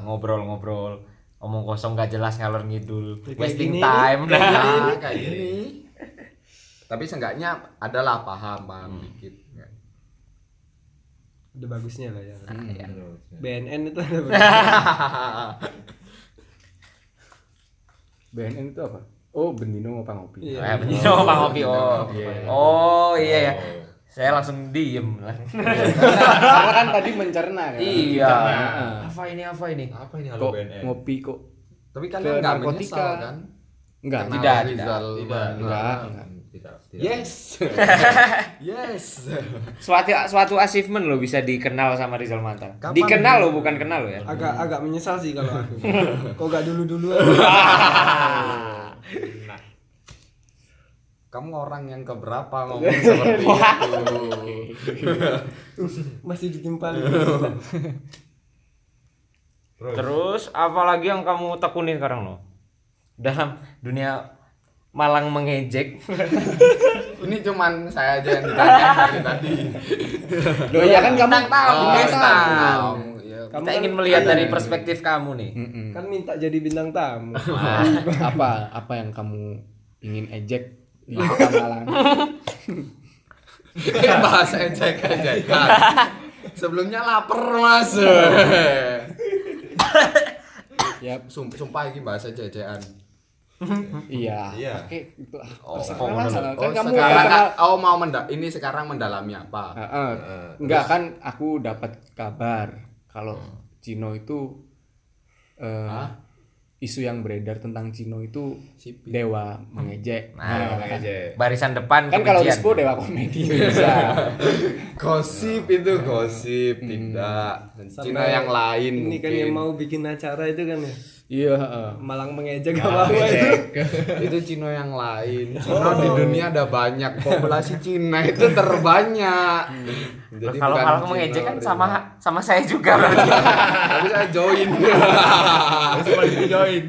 Ngobrol-ngobrol, omong kosong gak jelas ngalor ngidul, wasting gini. time. Nah, kayak gini. Tapi seenggaknya adalah paham paham dikit ya. Ada bagusnya lah ya. Iya. BNN itu ada bagusnya. BNN itu apa? Oh, Bendino Ngopa Ngopi. Iya. Eh, bener oh, Bang Ngopi. Oh. Oh, iya ya. Oh. Saya langsung diem lah. Karena kan tadi mencerna kan. iya. Mencerna. Apa ini apa ini? Apa ini halo Kok BNN? ngopi kok tapi kalian nggak narkotika. menyesal kan enggak? Tidak, Rizal Tidak, Bang. Enggak, enggak. tidak, tidak. Yes yes Suatu suatu achievement lo bisa dikenal sama Rizal Mantan. Kapan? Dikenal lo bukan kenal lo ya. agak agak menyesal sih kalau aku. Kok gak dulu dulu kamu orang yang keberapa ngomong seperti itu masih ditimpali. Terus, Terus apalagi yang kamu tekuni sekarang lo? Dalam dunia Malang mengejek. ini cuman saya aja yang ditanya dari tadi Loh ya kan kamu tamu, Oh, bintang tamu. tamu. Ya, Kamu Kita kan ingin melihat dari perspektif kamu nih. Mm-mm. Kan minta jadi bintang tamu. apa apa yang kamu ingin ejek di kota Malang? bahas ejek ejek sebelumnya lapar mas ya Sum- sumpah ini bahasa ejekan iya. Iya. Oke, itu ah, Oh, terserah lah. oh, kan oh, kamu sekarang kenal- oh mau menda ini sekarang mendalami apa Ah, ah. enggak kan aku dapat kabar kalau Cino itu eh, isu yang beredar tentang Cino itu Sipit. dewa mengejek. Nah, Nah, Ejek. barisan depan kan kalau. Rispo dewa komedi bisa. gosip itu gosip tidak Cina yang lain Ini kan mungkin. yang mau bikin acara itu kan ya. Iya, heeh. Malang mengejek apa apa itu. itu Cina yang lain Cina di dunia ada banyak populasi Cina itu terbanyak jadi kalau Cina mengejek kan sama sama saya juga berarti. tapi saya join join.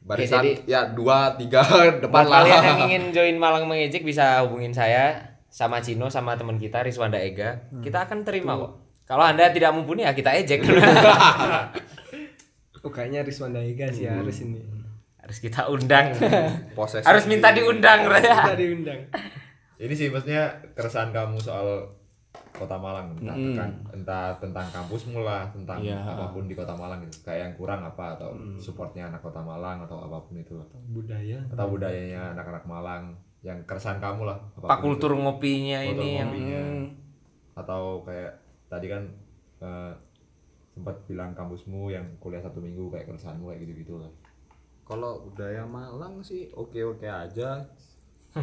barisan jadi- ya dua tiga depan Buat lah kalian yang ingin join Malang mengejek bisa hubungin saya sama Cino sama teman kita Riswanda Ega. Kita akan terima kok. Kalau Anda tidak mumpuni ya kita ejek. Oh kayaknya Rizwanda Ega sih harus ini. Harus kita undang. Posesif Harus minta diundang Raya. diundang. Ini sih maksudnya keresahan kamu soal kota Malang entah, Mm. tekan- entah tentang kampusmu lah tentang Iya. apa pun di kota Malang gitu kayak yang kurang apa atau supportnya anak kota Malang atau apa pun itu Budaya. atau budayanya anak-anak Malang yang keresahan kamu lah Pak itu. kultur ngopinya Kultur ini yang ngopinya. Hmm. atau kayak tadi kan eh, sempat bilang kampusmu yang kuliah satu minggu kayak keresahanmu kayak gitu gitu lah kalau budaya Malang sih oke oke aja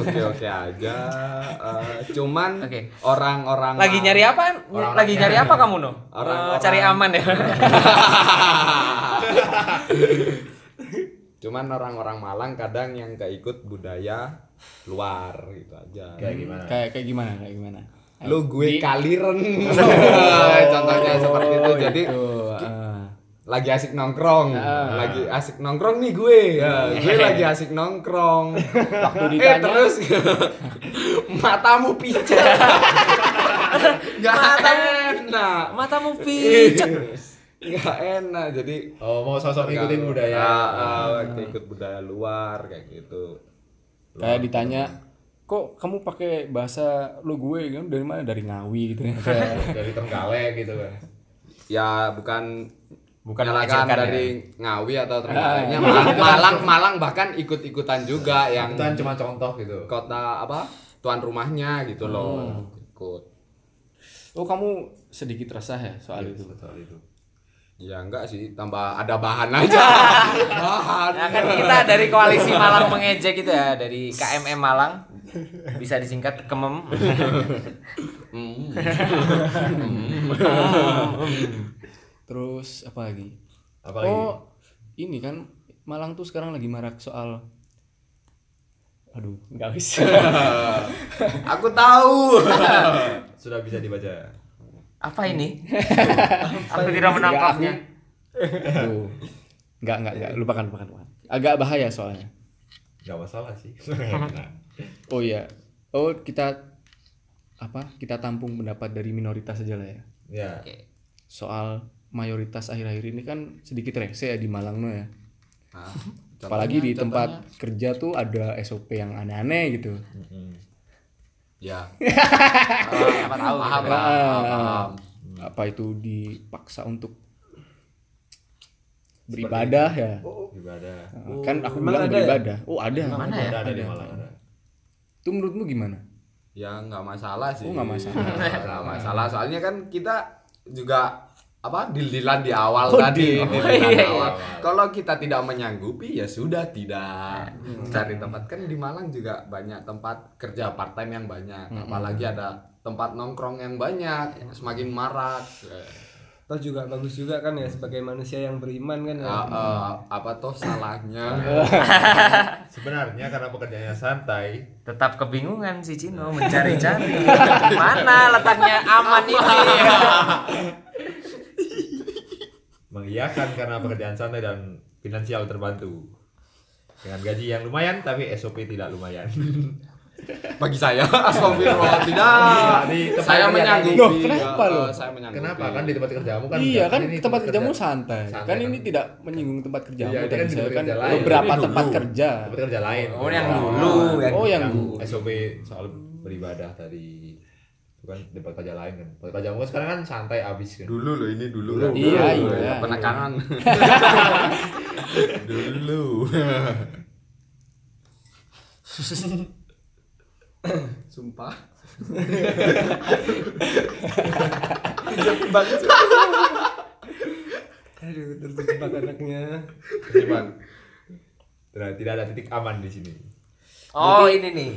oke oke aja Eh, cuman orang-orang lagi nyari apa? Orang- lagi nyari apa kamu no? Orang-orang- Eh, cari aman ya. cuman orang-orang Malang kadang yang gak ikut budaya luar gitu aja kayak gimana Kayak kayak gimana? Kayak gimana? Lu gue Di- kaliren. Contohnya seperti itu. Oh, jadi itu, ah. lagi asik nongkrong. Ah. lagi asik nongkrong nih gue. Ya, gue lagi asik nongkrong. Waktu eh ditanya. terus? Matamu pijat nggak enak. Matamu pijat. nggak enak. Jadi oh mau sosok ngikutin budaya. Ah, ah, ikut budaya luar kayak gitu. Kayak ditanya kok kamu pakai bahasa lu gue kan? Dari mana? Dari Ngawi gitu dari Trenggalek gitu kan. Ya bukan Bukan menyalahkan mengajarkan dari Ngawi atau Trenggaleknya Ah. Malang, Malang Malang bahkan ikut-ikutan juga yang itu kan cuma contoh gitu. kota apa tuan rumahnya gitu loh. Ikut. Oh kamu sedikit resah ya soal itu? soal itu. Ya enggak sih. Tambah ada bahan aja. Bahan. Nah, kan kita dari koalisi Malang mengejek gitu ya dari KMM Malang bisa disingkat kemem terus apa lagi Apalagi Oh, ini kan Malang tuh sekarang lagi marak soal Aduh, nggak bisa. Aku tahu. sudah bisa dibaca. Apa ini? Aku tidak menangkapnya. Aduh. Nggak, nggak, nggak. Lupakan, lupakan, lupakan. Agak bahaya soalnya. Gak masalah sih. Oh iya. Oh, kita apa? Kita tampung pendapat dari minoritas saja lah ya. ya. Soal mayoritas akhir-akhir ini kan sedikit rese ya di Malang no ya. Nah, Apalagi di contohnya- tempat kerja tuh ada SOP yang aneh-aneh gitu. Ya. Siapa tahu Paham, gitu. paham, paham. Apa itu dipaksa untuk beribadah ya? Ibadah. Nah, kan aku Emang bilang ada ya? beribadah. Oh, ada. Mana ya? Ada, ada di Malang ada. Itu menurutmu gimana? Ya nggak masalah sih. Oh, nggak masalah. Nggak masalah. Soalnya kan kita juga apa dililan di awal Oh, tadi. Oh, iya, iya. awal. Kalau kita tidak menyanggupi ya sudah tidak cari tempat kan di Malang juga banyak tempat kerja part time yang banyak. Apalagi ada tempat nongkrong yang banyak, semakin marak. Toh juga bagus juga kan ya sebagai manusia yang beriman kan ya. Ah, ah, apa toh salahnya? Sebenarnya karena pekerjaannya santai, Tetap kebingungan si Cino mencari-cari mana letaknya aman ini. mengiyakan karena pekerjaan santai dan finansial terbantu. Dengan gaji yang lumayan tapi SOP tidak lumayan. Bagi saya, astagfirullah tidak. di tempat saya menyanggupi. Loh, kenapa eh? Saya menyanggupi. Kenapa kan di tempat kerjamu kan iya kan Ini tempat kerjamu kerja. santai. Santai kan kan. ini tidak menyinggung tempat kerjamu Iya, tadi kan di saya tempat kan kerja lain. beberapa Ini tempat dulu. kerja. Tempat kerja lain. Oh, yang Nah, dulu, yang oh yang yang dulu. SOP soal beribadah tadi itu kan tempat kerja lain kan. Tempat kerjamu kan sekarang kan santai abis kan. Dulu loh ini dulu. Dulu. Iya, Dulu, iya. ya, Penekanan. dulu. Sumpah. Aduh, terjebak anaknya. Bang. Tidak, tidak ada titik aman di sini. Oh ini nih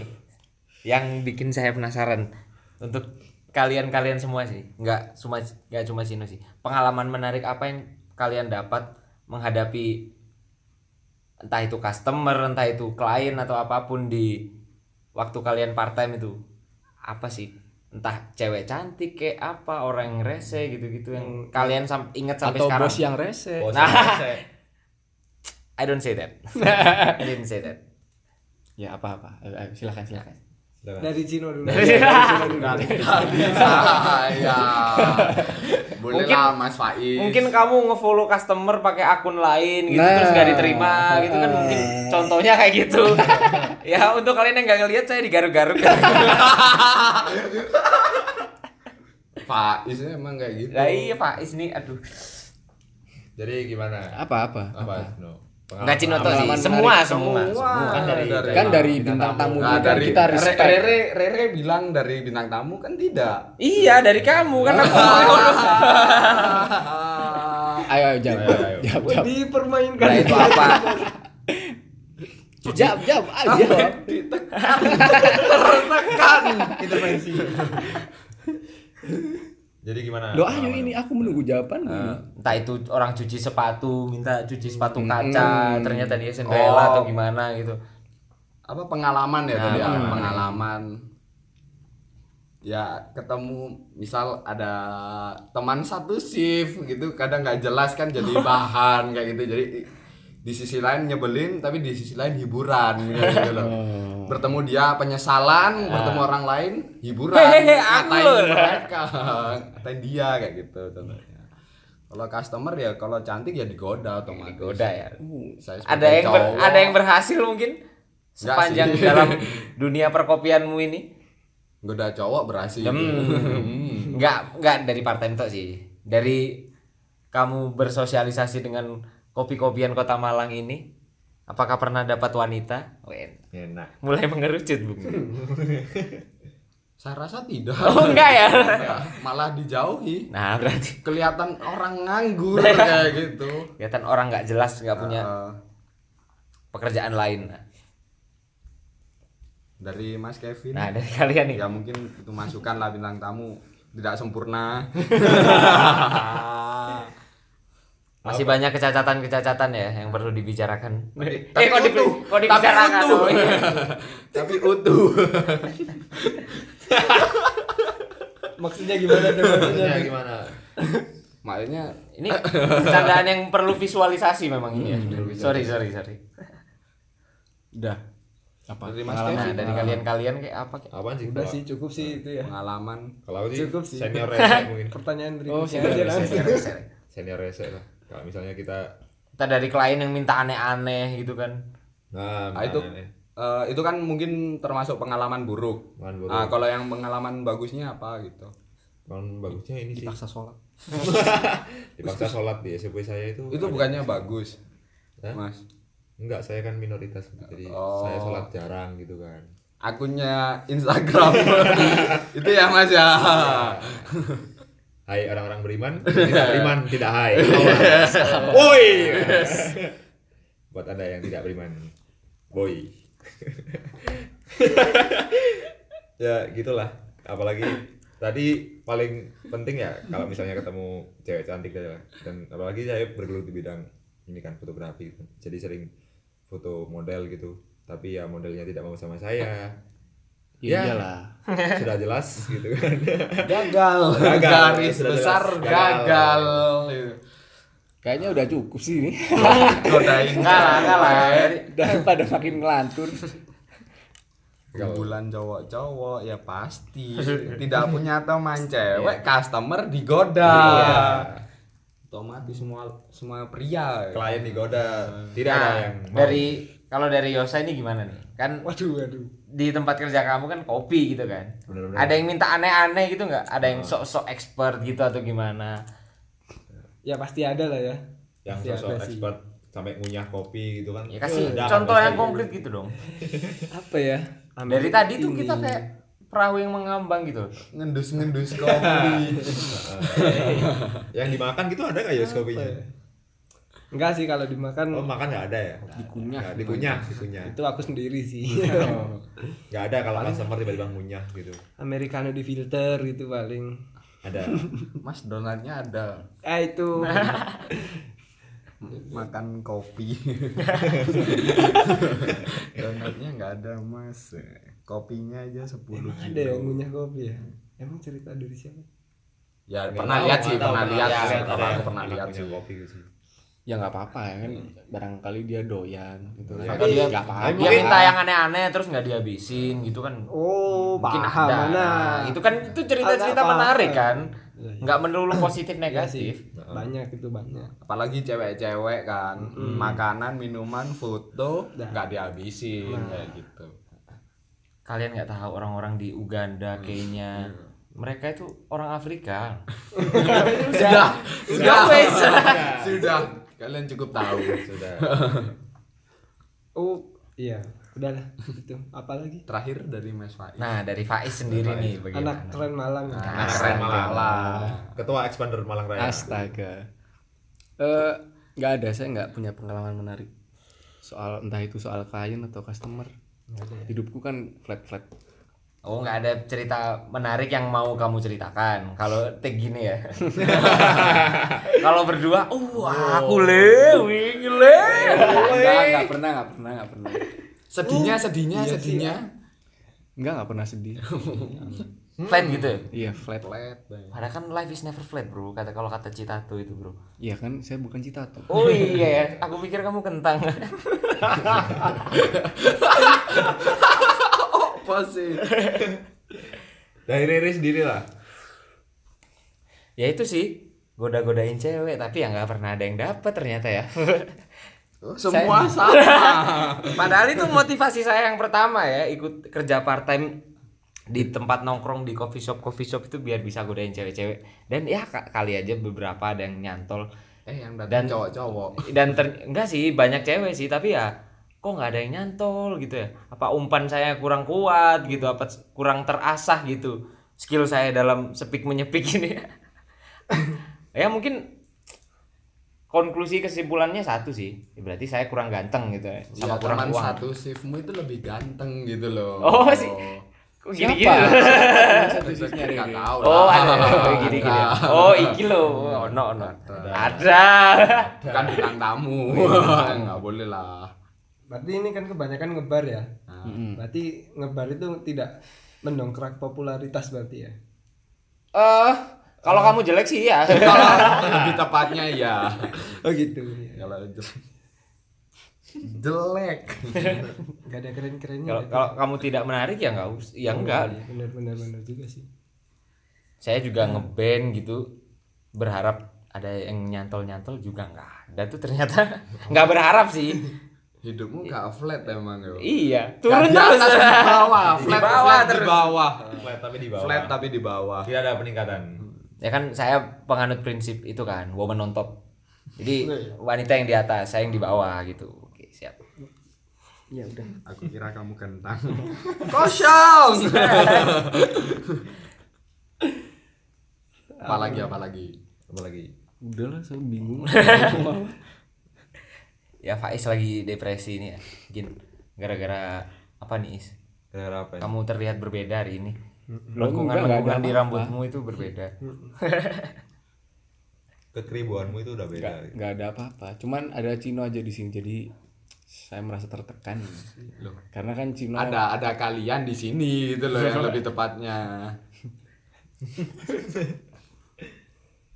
yang bikin saya penasaran untuk kalian-kalian semua sih nggak cuma nggak cuma Cino sih pengalaman menarik apa yang kalian dapat menghadapi entah itu customer entah itu klien atau apa pun di waktu kalian part time itu apa sih entah cewek cantik kayak apa orang yang rese gitu-gitu yang kalian sam ingat sampai Atau sekarang bos yang rese. Bos Nah. yang rese. I don't say that I didn't say that Ya apa-apa. Ayo, ayo, silakan silakan. Silakan. Dari Cino dulu. Saya. Boleh Mungkin- lah Mas Faiz. mungkin kamu ngefollow customer pakai akun lain gitu Nah. terus gak diterima gitu kan mungkin contohnya kayak gitu ya untuk kalian yang nggak ngelihat saya digaruk-garuk Faiz emang kayak gitu. lah iya Pak Is nih aduh Jadi gimana? Apa-apa? Apa? No. Nggak Cino tuh sih semua semua Semua. Kan dari, Dari- kan dari bintang tamu Nah, kan dari kita Re- respect. Rere, Rere bilang dari bintang tamu kan tidak. iya dari kamu kan aku Ayo, ayo jawab. Ayo, ayo. Jawab, jawab. dipermainkan. nah itu apa Jawab, jawab aja. Tertekan. Intervensi. Jadi gimana? Loh ayo ini aku menunggu jawaban. entah itu orang cuci sepatu minta cuci sepatu kaca ternyata dia Cinderella Oh. atau gimana gitu Apa pengalaman ya Nah, tadi ya? pengalaman. Pengalaman. Ya ketemu misal ada teman satu shift gitu kadang nggak jelas kan jadi bahan kayak gitu jadi di sisi lain nyebelin tapi di sisi lain hiburan gitu loh. Bertemu dia penyesalan, bertemu orang lain hiburan. Hehehe, ngatain mereka, ngatain dia kayak gitu contohnya. Kalau customer ya kalau cantik ya digoda otomatis. goda ya Saya ada yang ber- ada yang berhasil mungkin sepanjang dalam dunia perkopianmu ini goda cowok berhasil. Hmm. nggak nggak dari part time tok sih dari kamu bersosialisasi dengan kopi-kopian kota Malang ini apakah pernah dapat wanita Wen, Enak. mulai mengerucut bu Saya rasa tidak. oh enggak ya Ya, malah dijauhi. nah berarti Kelihatan orang nganggur kayak gitu. kelihatan orang nggak jelas nggak punya pekerjaan lain dari Mas Kevin. nah dari kalian nih ya mungkin itu masukan lah bintang tamu tidak sempurna. Masih banyak kecacatan-kecacatan ya yang perlu dibicarakan. eh tapi kok, di, utuh. kok Tapi utuh. Oh, iya. Tapi utuh. Maksudnya gimana tuh maksudnya? Maksudnya gimana? Makanya Ini candaan yang perlu visualisasi memang ini ya. Sorry, sorry, sorry. Udah. Apa? Dari Mas Pengalaman. Nah, dari kalian-kalian kayak apa? kayak- Apaan sih? Udah sih cukup sih itu ya. pengalaman Kalau Cukup sih. senior rese mungkin. Pertanyaan Oh, berikutnya senior langsung. Senior-senior. Senior rese lah. Kalau misalnya kita Kita dari klien yang minta aneh-aneh gitu kan. nah, Ah, itu misalnya nih, eh, itu kan mungkin termasuk pengalaman buruk. pengalaman buruk. Ah, kalau yang pengalaman bagusnya apa gitu? Pengalaman bagusnya ini sih Paksa sholat. dipaksa sholat di SMP saya itu. Itu ada- bukannya bagus, Hah? Mas. Enggak, saya kan minoritas gitu. Jadi Oh. saya sholat jarang gitu kan. Akunnya Instagram. itu ya Mas ya. Hai orang-orang beriman, tidak beriman, tidak hai. Woi. Buat Anda yang tidak beriman. Boy. ya, gitulah. Apalagi tadi paling penting ya kalau misalnya ketemu cewek cantik dan apalagi saya bergelut di bidang ini kan fotografi gitu. jadi sering foto model gitu tapi ya modelnya tidak mau sama saya Ya, Ya. iyalah. sudah jelas gitu kan Gagal. Gagal. Garis Sudah besar jelas. gagal. Kayaknya udah cukup sih ini. Godain Enggak lah, enggak lah. Daripada makin ngelantur. Bulan cowok-cowok ya pasti tidak punya teman cewek customer digoda Iya. otomatis semua semua pria klien digoda tidak ada Nah, yang mau. dari kalau dari Yosa ini gimana nih? Kan Waduh, waduh. di tempat kerja kamu kan kopi gitu kan. Bener-bener. Ada yang minta aneh-aneh gitu nggak? Ada yang sok-sok expert gitu atau gimana? Ya pasti ada lah ya. yang sih. expert sampai ngunyah kopi gitu kan Ya kasih Udah, contoh yang konkret gitu dong. Apa ya? Dari tadi tuh kita kayak perahu yang mengambang gitu. ngendus ngendus kopi yang dimakan gitu ada nggak ya kopinya Enggak sih kalau dimakan oh makan nggak ada ya? Dikunyah. Nggak, dikunyah dikunyah itu aku sendiri sih. nggak ada kalau customer tiba-tiba ngunyah gitu. Americano di filter gitu paling. ada. Mas donatnya ada. Ah itu. Makan kopi. Donatnya nggak ada mas. Kopinya aja 10 ada yang ngunyah kopi ya. Emang cerita dari siapa? ya pernah lihat sih pernah lihat pernah lihat sih. kopi gitu sih Ya nggak apa-apa ya kan. Barangkali dia doyan gitu kan. Iya. Dia Dia, nggak apa-apa. dia minta yang aneh-aneh terus nggak dihabisin gitu kan. Oh, Mungkin paham ada. mana? Nah, itu kan itu cerita-cerita menarik kan. Nggak melulu positif Iya sih. negatif. Banyak itu banyak. apalagi cewek-cewek kan makanan minuman foto nggak dihabisin kayak gitu Kalian nggak tahu orang-orang di Uganda, Kenya, mereka itu orang Afrika. sudah Sudah, wes. sudah kalian cukup tahu sudah Oh, iya. Udahlah itu. Apalagi? terakhir dari Mas Faiz Nah, dari Faiz sendiri nih Anak bagaimana? keren Malang. Anak Astaga. keren Malang. ketua expander Malang Raya Astaga. Eh nggak ada saya nggak punya pengalaman menarik soal entah itu soal klien atau customer. Hidupku kan flat flat. Oh, nggak ada cerita menarik yang mau kamu ceritakan. Kalau tag gini ya. Kalau berdua, uh, aku le, wing le. Enggak, enggak pernah, enggak pernah, enggak pernah. sedihnya sedihnya sedihnya Enggak, enggak pernah sedih. Flat gitu. Iya, flat. flat Padahal kan life is never flat, Bro. Kata kalau kata Citato itu, Bro. Iya kan, saya bukan cita tuh. Oh iya ya, aku pikir kamu kentang. Apa sih? Dari Riri sendiri lah ya itu sih, goda-godain cewek, tapi ya nggak pernah ada yang dapet ternyata ya. semua sama. Padahal itu motivasi saya yang pertama ya, ikut kerja part time di tempat nongkrong di coffee shop. Coffee shop itu biar bisa godain cewek-cewek. Dan ya ka- kali aja beberapa ada yang nyantol. Eh yang Dan- datang cowok-cowok. dan ter- enggak sih banyak cewek sih tapi ya kok nggak ada yang nyantol gitu ya apa umpan saya kurang kuat gitu apa kurang terasah gitu skill saya dalam sepik menyepik ini ya mungkin konklusi kesimpulannya satu sih berarti saya kurang ganteng gitu ya sama sama kurang uang satu shiftmu itu lebih ganteng gitu loh Oh, sih. Kok Siapa? gini-gini? Satu Rere. Nggak tahu Oh, ada. Oh, gini gini. Oh, iki lo. Ono ono. Ada. kan bintang tamu nggak boleh lah Berarti ini kan kebanyakan ngebar ya. Mm-mm. Berarti ngebar itu tidak mendongkrak popularitas berarti ya. Eh, kalau kamu jelek sih ya. kalau lebih tepatnya ya Oh gitu. kalau jelek jelek Gak ada keren-kerennya. Kalau berarti. kalau kamu tidak menarik ya enggak us ya enggak. Iya, Bener bener bener juga sih. Saya juga ngeband gitu berharap ada yang nyantol-nyantol juga enggak ada tuh ternyata nggak berharap sih. Hidupmu gak flat emang yo Iya, turun di atas terus. di bawah Di flat bawah flat di bawah Flat tapi di bawah. flat tapi di bawah Tidak ada peningkatan. Ya kan saya penganut prinsip itu kan, woman on top. Jadi wanita yang di atas, saya yang di bawah gitu. Oke, siap. Ya udah. aku kira kamu kentang kosong apalagi apalagi Apalagi Udah lah, saya bingung. Ya Faiz lagi depresi ini ya. Mungkin gara-gara apa nih Is? gara-gara apa ini? Kamu terlihat berbeda hari ini. Lengkungan-lengkungan di rambutmu itu berbeda. Kekeribuanmu itu udah beda. Nggak, nggak ada apa-apa. Cuman ada Cino aja di sini, jadi saya merasa tertekan. Loh. Karena kan Cino ada ada kalian di sini gitu loh yang lebih tepatnya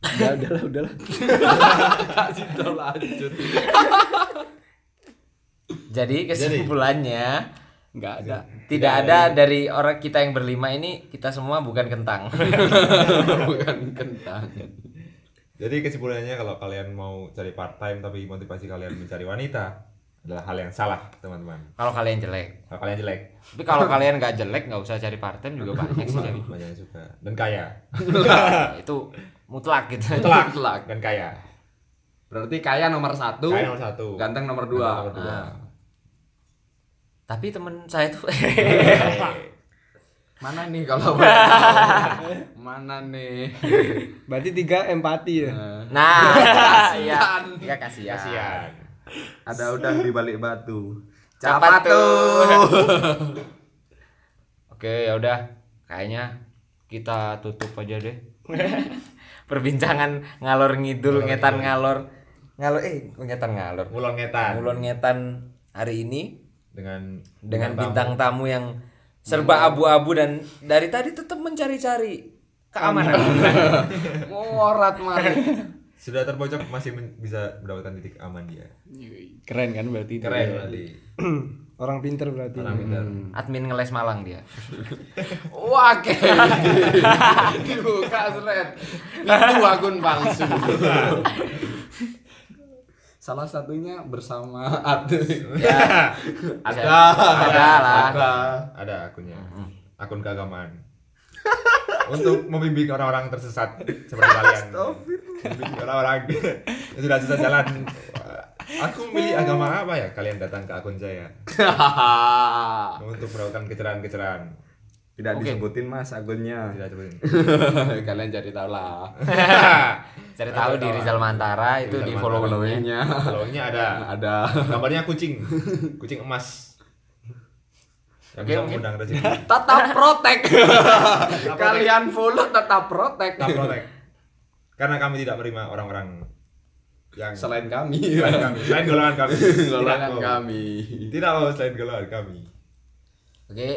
udah, udah lah, udah lah. kasih lanjut Jadi kesimpulannya Nggak ada. tidak ada dari orang kita yang berlima ini kita semua bukan kentang. bukan kentang Jadi kesimpulannya kalau kalian mau cari part time tapi motivasi kalian mencari wanita adalah hal yang salah, teman-teman. Kalau kalian jelek. Kalau kalian jelek, Tapi kalau kalian nggak jelek nggak usah cari part time juga banyak sih jadi. banyak yang suka dan kaya. itu mutlak gitu. Telak Telak. dan kaya. berarti kaya nomor satu Kaya nomor satu. ganteng nomor dua Nomor dua. Ah. Tapi temen saya tuh mana nih kalau mana nih Berarti tiga empati ya. Nah, iya, ya kasihan. Kasihan. ada udang di balik batu Capat Capat tuh. Oke, ya udah. Kayaknya kita tutup aja deh. Perbincangan ngalor ngidul, ngetan ngalor. Ngalor eh ngetan ngalor. Ngulon ngetan Ngulon ngetan hari ini dengan dengan tamu. bintang tamu yang serba abu-abu dan dari tadi tetap mencari-cari keamanan. morat mari sudah terpojok masih men- bisa mendapatkan titik aman dia. Keren kan berarti. itu. Keren berarti. Orang pinter berarti. Orang pintar. Admin ngeles Malang dia. wah kayak dibuka seret itu akun palsu salah satunya bersama admin Ya, ada ada lah. Ada, ada akunnya. Akun keagamaan. Untuk membimbing orang-orang tersesat seperti kalian. Membimbing orang-orang yang sudah sesat jalan. Aku memilih agama apa ya? Kalian datang ke akun saya untuk mendapatkan kecerahan-kecerahan. Tidak Oke. disebutin mas akunnya Tidak seperti kalian cari tahu lah Cari tahu di Rizal Mantara itu di Rizal followingnya. followingnya Followingnya ada. ada Gambarnya kucing. Kucing emas. Yang Oke, mungkin. rezeki. tetap protek kalian follow tetap protek Tak protek. Karena kami tidak menerima orang-orang yang selain kami selain kami, selain golongan kami. golongan Tidak kami Tidak mau selain golongan kami. Oke.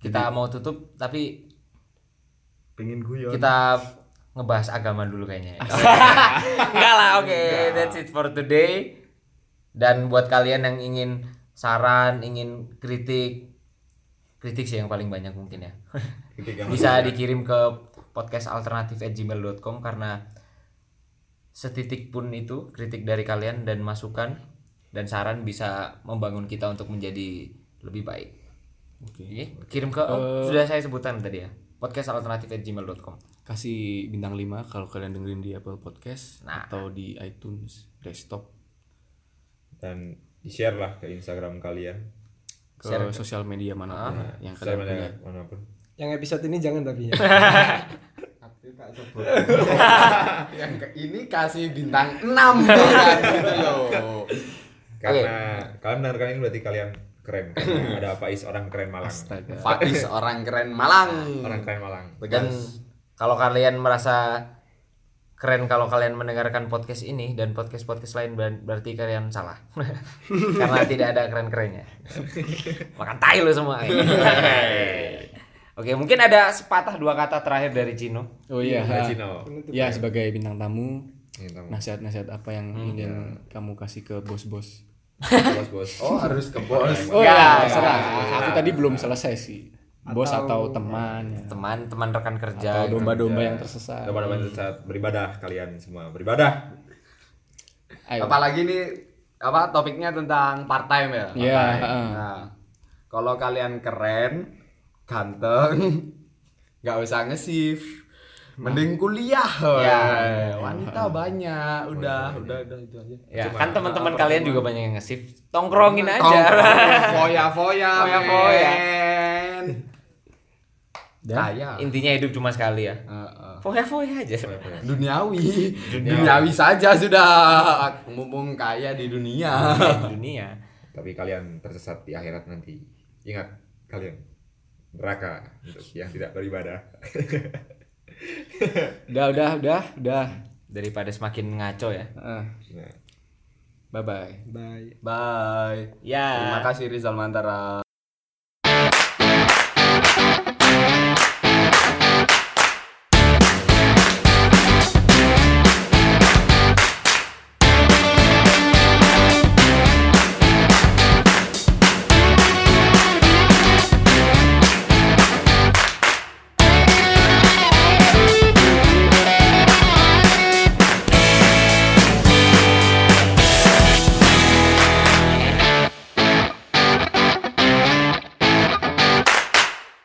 Kita mau tutup tapi pengen guyon kita ngebahas agama dulu kayaknya. ya. Enggak lah, oke. That's it for today. Dan buat kalian yang ingin saran, ingin kritik, kritik sih yang paling banyak mungkin ya. Bisa dikirim ke podcastalternatif@gmail.com karena setitik pun itu kritik dari kalian dan masukan dan saran bisa membangun kita untuk menjadi lebih baik. Oke. Oke, kirim ke oh, sudah saya sebutkan tadi ya. podcastalternatif@gmail.com. Kasih bintang 5 kalau kalian dengerin di Apple Podcast Nah. atau di iTunes desktop dan di-share lah ke Instagram kalian. ke sosial media mana pun yang Sosial kalian punya. mana pun. Yang episode ini jangan tapi ya. yang ke- ini kasih bintang 6 kan gitu loh Karena kalian mendengarkan ini berarti kalian keren ada Faiz orang keren Malang. Astaga. Faiz orang keren Malang. Orang keren Malang. Dan kalau kalian merasa keren kalau kalian mendengarkan podcast ini dan podcast-podcast lain ber- berarti kalian salah. Karena tidak ada keren-kerennya. Makan tai lu semua. Oke, mungkin ada sepatah dua kata terakhir dari Cino. Oh iya. Dari. Cino. Ya sebagai bintang tamu, nasihat-nasihat apa yang ingin kamu kasih ke bos-bos? Bos bos. Oh, harus ke bos. Oh Enggak, ya, terserah. Aku tadi belum selesai sih. Bos atau, teman ya. Teman, teman rekan kerja. Atau domba-domba yang tersesat. Coba coba saat beribadah kalian semua beribadah. Ayo. Apalagi nih apa topiknya tentang part time ya? Iya, heeh. Nah, kalau kalian keren, ganteng, nggak usah nge-shift. Mending kuliah. Ya. Wanita banyak, udah, udah, udah itu aja. Ya, kan teman-teman kalian juga banyak yang nge-shift. Tongkrongin aja. Tongkrong, Foya-foya, Foya-foya. men. Dan Kaya. Intinya hidup cuma sekali ya. Heeh. Foya-foya aja. Duniawi. Duniawi saja sudah. Mumpung kaya di dunia. Di dunia. Tapi kalian tersesat di akhirat nanti. Ingat kalian neraka untuk yang tidak beribadah. udah udah udah udah. Daripada semakin ngaco ya. Heeh. Nah. Bye bye. Bye. Bye. Ya. Terima kasih Rizal Mantara.